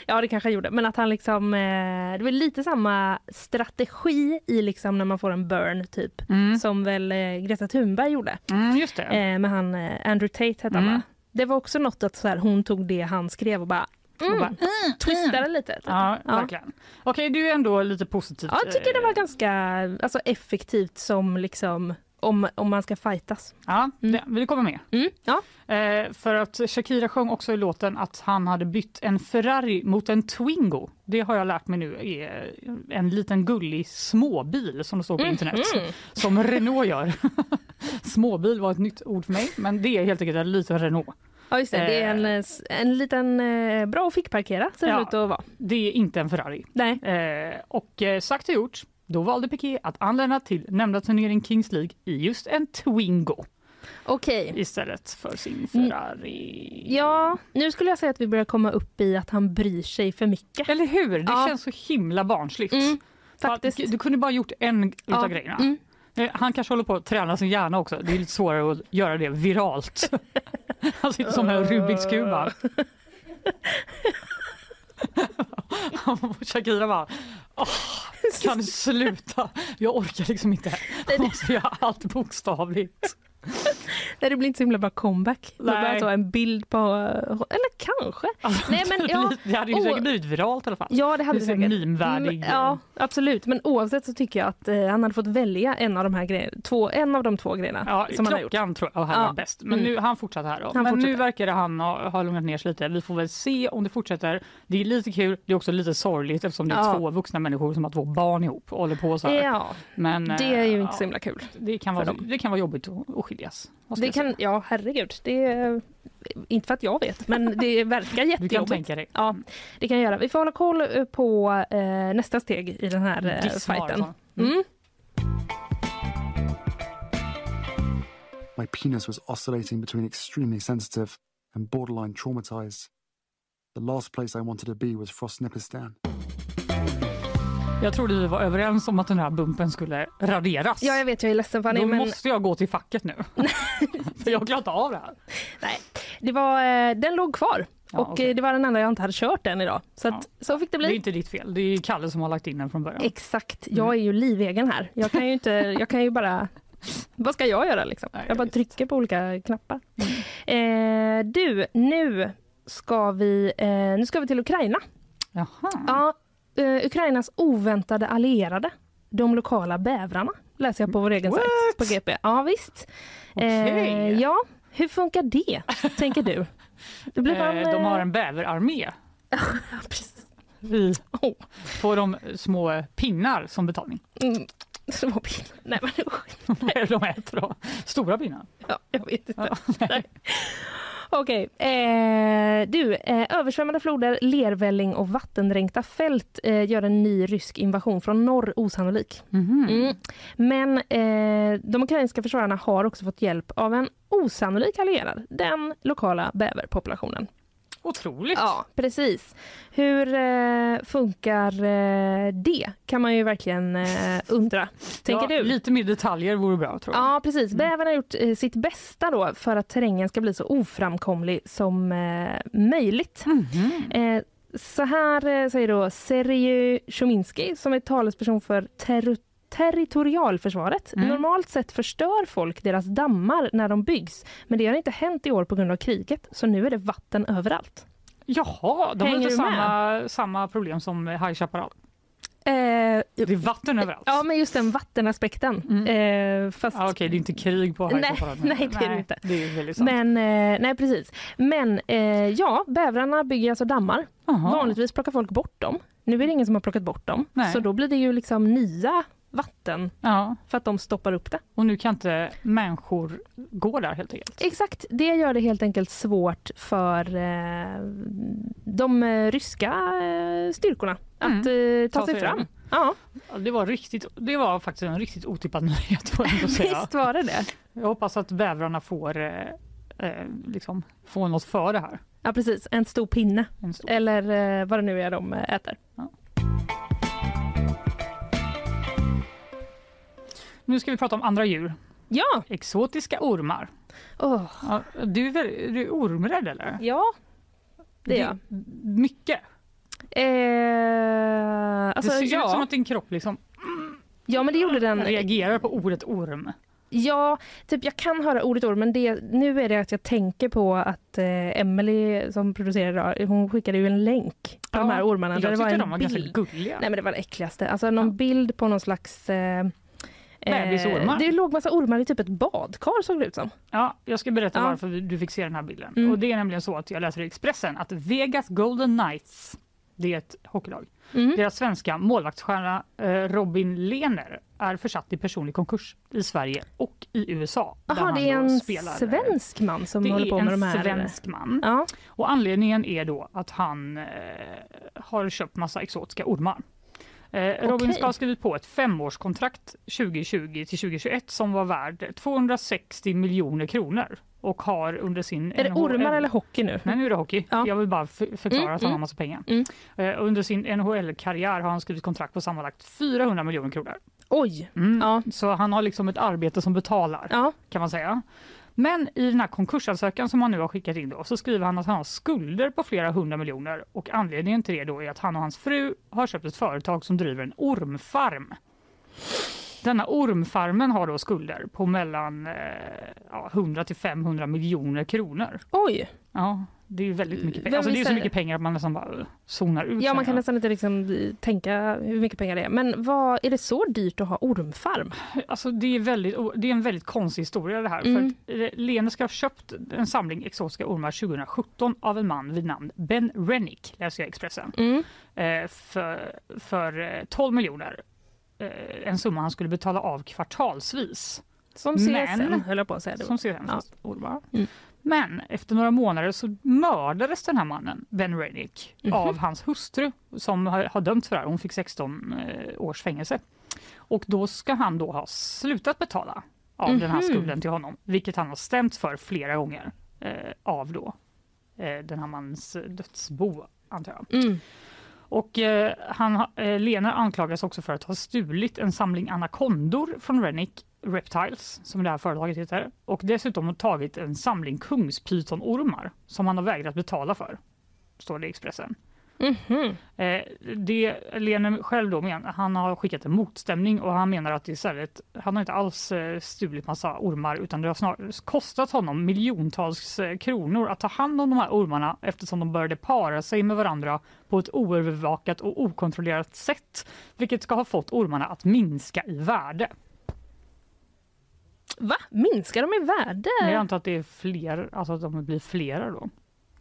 Ja det kanske han gjorde. Men att han liksom, eh, det var lite samma strategi i liksom när man får en burn typ. Som väl eh, Greta Thunberg gjorde. Mm, just det. Eh, med han eh, Andrew Tate hette han Mm. va? Det var också något att så här, hon tog det han skrev och bara, mm, bara, twistade lite. typ. Ja, Ja. verkligen. Okej, du är ändå lite positiv. Ja, jag tycker det eh, var ganska alltså, effektivt som liksom om, om man ska fightas. Ja, det vill komma med. Mm, ja. Eh, för att Shakira sjöng också i låten att han hade bytt en Ferrari mot en Twingo. Det har jag lärt mig nu är en liten gullig småbil som det står på Mhm. internet. Som Renault gör. Småbil var ett nytt ord för mig, men det är helt enkelt en liten Renault. Ja, just det. Det är en, eh, s- en liten eh, bra att fickparkera ser det Ja. ut att vara. Det är inte en Ferrari. Nej. Eh, och eh, sagt och gjort, då valde Piqué att anlända till nämnda turnering Kings League i just en Twingo Okej. istället för sin. Ferrari. Ja, nu skulle jag säga att vi börjar komma upp i att han bryr sig för mycket. Eller hur? Det Ja. känns så himla barnsligt. Mm, faktiskt. Du kunde bara gjort en utav Ja, grejerna. mm. Eh, Han kanske håller på att träna sin hjärna också. Det är lite svårare att göra det viralt. Han sitter som en Rubiks kub. va? Och Shakira bara, Åh, kan du sluta? Jag orkar liksom inte. Jag måste göra allt bokstavligt. Nej, det blir inte så himla bra comeback. Nej. bara ta en bild på... Eller kanske. Nej, men ja, det hade ju säkert blivit viralt i alla fall. Ja, det hade det säkert. meme-värdig. Mm, Ja, absolut. Men oavsett så tycker jag att eh, han hade fått välja en av de här grejerna, två, en av de två grejerna Ja, som han har gjort. klockan tror jag här Ja. var bäst. Men Mm. nu, han fortsatte här då. Han Men nu fortsätter. verkar det han ha, ha lugnat ner sig lite. Vi får väl se om det fortsätter. Det är lite kul, det är också lite sorgligt eftersom det är Ja. två vuxna människor som har två barn ihop och håller på så här. Ja, Men, det är ju eh, inte så himla kul. det kan, vara, det kan vara jobbigt att, att skiljas. Vad ska Det kan, ja, herregud. Det är, inte för att jag vet, men det verkar Du kan jättejobbigt. tänka dig. Ja, det kan jag göra. Vi får hålla koll eh, på eh, nästa steg i den här eh, fighten. Mm. Mm. My penis was oscillating between extremely sensitive and borderline traumatized. The last place I wanted to be was Frostnipistan. Jag trodde vi var överens om att den här bumpen skulle raderas. Ja, jag vet, jag är ledsen Fanny, Då men måste jag gå till facket nu. För jag klarar inte av det här. nej, det var, eh, den låg kvar. Ja, och okej. eh, det var den enda jag inte hade kört än idag. Så, att, så fick det Det är bli. inte ditt fel. Det är Kalle som har lagt in den från början. Exakt, jag är ju livegen här. Jag kan ju inte, jag kan ju bara vad ska jag göra liksom? Nej, Jag bara visst. trycker på olika knappar. Eh, du, nu ska vi, eh, nu ska vi till Ukraina. Jaha. Ja, eh, Ukrainas oväntade allierade, de lokala bävrarna, läser jag på vår egen What? sajt på GP. Ja, visst. Okej. Eh, ja, hur funkar det, tänker du? Det blir man, Eh, De har eh, en bäverarmé. Vi Oh. får de små pinnar som betalning. Mm, små pinnar. Nej, men usch. De äter då? Stora pinnar? Ja, jag vet inte. Ja, Nej. Okej, eh, du, eh, översvämmade floder, lervälling och vattendränkta fält eh, gör en ny rysk invasion från norr osannolik. Mm. Men eh, de ukrainska försvararna har också fått hjälp av en osannolik allierad, den lokala bäverpopulationen. Otroligt. Ja, precis. Hur eh, funkar eh, det? Kan man ju verkligen eh, undra. Tänker ja, du? Lite mer detaljer vore bra tror jag. Ja, precis. Bävern har gjort eh, sitt bästa då för att terrängen ska bli så oframkomlig som eh, möjligt. Mhm. Eh, så här säger då Sergej Tjominski som är talesperson för terro territorialförsvaret. Mm. Normalt sett förstör folk deras dammar när de byggs, men det har inte hänt i år på grund av kriget, så nu är det vatten överallt. Jaha, de har inte samma, samma problem som High Chaparral. Eh, Det är vatten överallt. ja, men just den vattenaspekten. Eh, fast Ja, Okej, det är inte krig på High Nej, Chaparral. nej, det är det inte. Det är väldigt sant. Men, eh, nej precis. Men eh, ja, bävrarna bygger alltså dammar. Jaha. Vanligtvis plockar folk bort dem. Nu är det ingen som har plockat bort dem. Nej. Så då blir det ju liksom nya vatten Ja, för att de stoppar upp det. och nu kan inte människor gå där helt enkelt. Exakt, det gör det helt enkelt svårt för eh, de eh, ryska eh, styrkorna att eh, ta, Ta sig sig fram. Ja, Ja, Det var, riktigt, det var faktiskt en riktigt otippad nyhet får jag säga. visst var det det. Jag hoppas att bävrarna får, eh, eh, liksom, får något för det här. Ja precis, en stor pinne. En stor. Eller eh, vad det nu är de äter. Nu ska vi prata om andra djur. Ja, Exotiska ormar. Åh, Ja, du, är väl, är du ormrädd eller? ja det är jag. Mycket. Eh, alltså, det ser ja. ut som att din kropp liksom ja, men det gjorde den. reagerar på ordet orm. Ja, typ jag kan höra ordet orm, men det, nu är det att jag tänker på att eh, Emily som producerar idag, hon skickade ju en länk på de här ormarna. Jag där det var en de var bild. ganska gulliga. Nej men det var det äckligaste. Alltså någon bild på någon slags eh, Bebisormar. det låg massa ormar i typ ett badkar såg det ut som. Ja, jag ska berätta Ja. varför du fick se den här bilden. Mm. Och det är nämligen så att jag läser i Expressen att Vegas Golden Knights, det är ett hockeylag, Mm. deras svenska målvaktsstjärna eh, Robin Lehner är försatt i personlig konkurs i Sverige och i USA. han det är en spelar, eh, svensk man som det håller på är med en de här... svensk man. Ja. Och anledningen är då att han eh, har köpt massa exotiska ormar. Eh, Robin Okej. ska ha skrivit på ett femårskontrakt 2020 till 2021 som var värd 260 miljoner kronor och har under sin... Är det NHL ormar eller hockey nu? Nej, nu är det hockey. Jag vill bara för- förklara Mm, att han har mm. massa pengar. Mm. Eh, under sin NHL-karriär har han skrivit kontrakt på sammanlagt 400 miljoner kronor. Oj! Mm. Så han har liksom ett arbete som betalar, kan man säga. Men i den här konkursansökan som han nu har skickat in då, så skriver han att han har skulder på flera hundra miljoner och anledningen till det då är att han och hans fru har köpt ett företag som driver en ormfarm. Denna ormfarmen har då skulder på mellan eh, ja, 100 till 500 miljoner kronor. Oj! Ja, det är ju väldigt mycket pengar. Alltså, det är så mycket pengar att man nästan bara zonar ut. Ja, man kan nästan inte liksom tänka hur mycket pengar det är. Men vad, är det så dyrt att ha ormfarm? Alltså det, är väldigt, det är en väldigt konstig historia det här. Mm. För eh, Lene ska ha köpt en samling exotiska ormar 2017 av en man vid namn Ben Rennick, läser jag Expressen, Mm. eh, för, för eh, 12 miljoner. Eh, En summa han skulle betala av kvartalsvis. Som CSN, höll jag på att säga. Som CSN, fast ormar. Mm. Men efter några månader så mördades den här mannen, Ben Rennick, Mhm. av hans hustru som har, har dömts för det här. Hon fick 16 eh, års fängelse. Och då ska han då ha slutat betala av den här Mhm. skulden till honom, vilket han har stämt för flera gånger eh, av då eh, den här mannens dödsbo, antar jag. Mm. Och eh, han, ha- eh, Lena anklagas också för att ha stulit en samling anakondor från Rennick Reptiles, som det här företaget heter, och dessutom tagit en samling kungspytonormar som han har vägrat betala för, står det i Expressen. Mhm. Eh, det Lene själv då menar, han har skickat en motstämning och han menar att istället, han har inte alls eh, stulit massa ormar utan det har snarare kostat honom miljontals eh, kronor att ta hand om de här ormarna eftersom de började para sig med varandra på ett oövervakat och okontrollerat sätt, vilket ska ha fått ormarna att minska i värde. Va? Minskar de i värde? Men jag antar att det är fler, alltså att de blir flera då.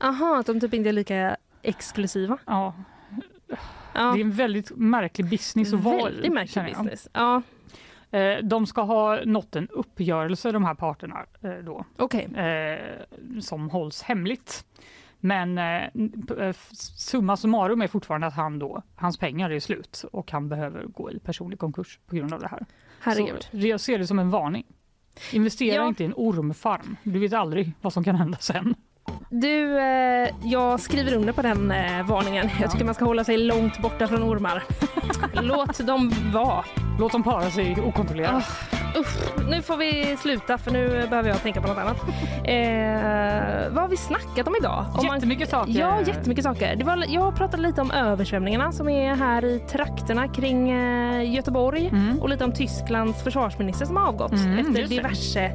Aha, att de typ inte är lika exklusiva? Ja. Det är en väldigt märklig business att vara i. Väldigt märklig business. Ja. Eh, De ska ha nått en uppgörelse, de här parterna, eh, då, Okej. eh, som hålls hemligt. Men summa summarum är fortfarande att han då, hans pengar är slut och han behöver gå i personlig konkurs på grund av det här. Herregud. Så jag ser det som en varning. Investera Ja. inte i en ormfarm. Du vet aldrig vad som kan hända sen. Du, eh, jag skriver under på den eh, varningen. Jag tycker man ska hålla sig långt borta från ormar. Låt dem vara. Låt dem para sig okontrollerat. Oh, usch, nu får vi sluta för nu behöver jag tänka på något annat. Eh, vad har vi snackat om idag? Om man- Jättemycket saker. Ja, jättemycket saker. Det var, jag pratade lite om översvämningarna som är här i trakterna kring eh, Göteborg och lite om Tysklands försvarsminister som har avgått Mm, efter just det. diverse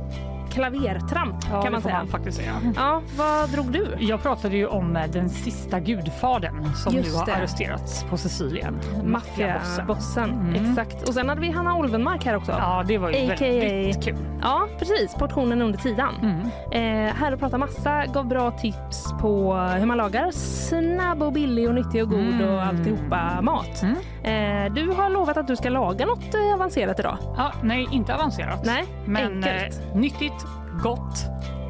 klavertramp Ja, kan man säga. man faktiskt säga. Ja, vad drog du? Jag pratade ju om eh, den sista gudfadern som Just nu har det. arresterats på Sicilien. Maffiabossen. Mm. Exakt. Och sen hade vi Hanna Olvenmark här också. Ja, det var ju AKA. väldigt kul. Ja, precis. Portionen under tidan. Mm. Eh, här och prata massa, gav bra tips på hur man lagar snabb och billig och nyttig och god Mm. och alltihopa mat. Eh, du har lovat att du ska laga något eh, avancerat idag. Ja, nej, inte avancerat. Nej, Men enkelt. eh, nyttigt, gott,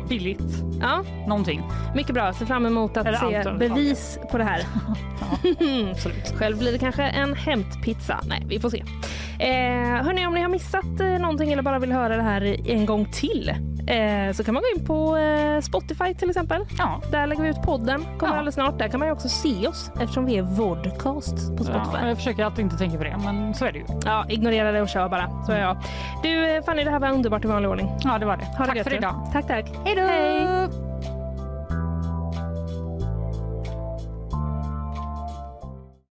billigt. Ja, Någonting. mycket bra. Ser fram emot att Eller se bevis på det här. Absolut. Själv blir det kanske en hämtpizza. Nej, vi får se. Eh, hörni, om ni har missat eh, någonting eller bara vill höra det här en gång till eh, så kan man gå in på eh, Spotify till exempel. Ja. Där lägger vi ut podden. Kommer Ja. alldeles snart. Där kan man också se oss eftersom vi är vodcast på Spotify. Ja, jag försöker alltid inte tänka på det, men så är det ju. Ja, ignorera det och kör bara. Så är jag. Du eh, Fanny, det här var underbart i vanlig ordning. Ja, det var det. Ha det Tack gött för idag. Tack, tack. Hej Later. Hey.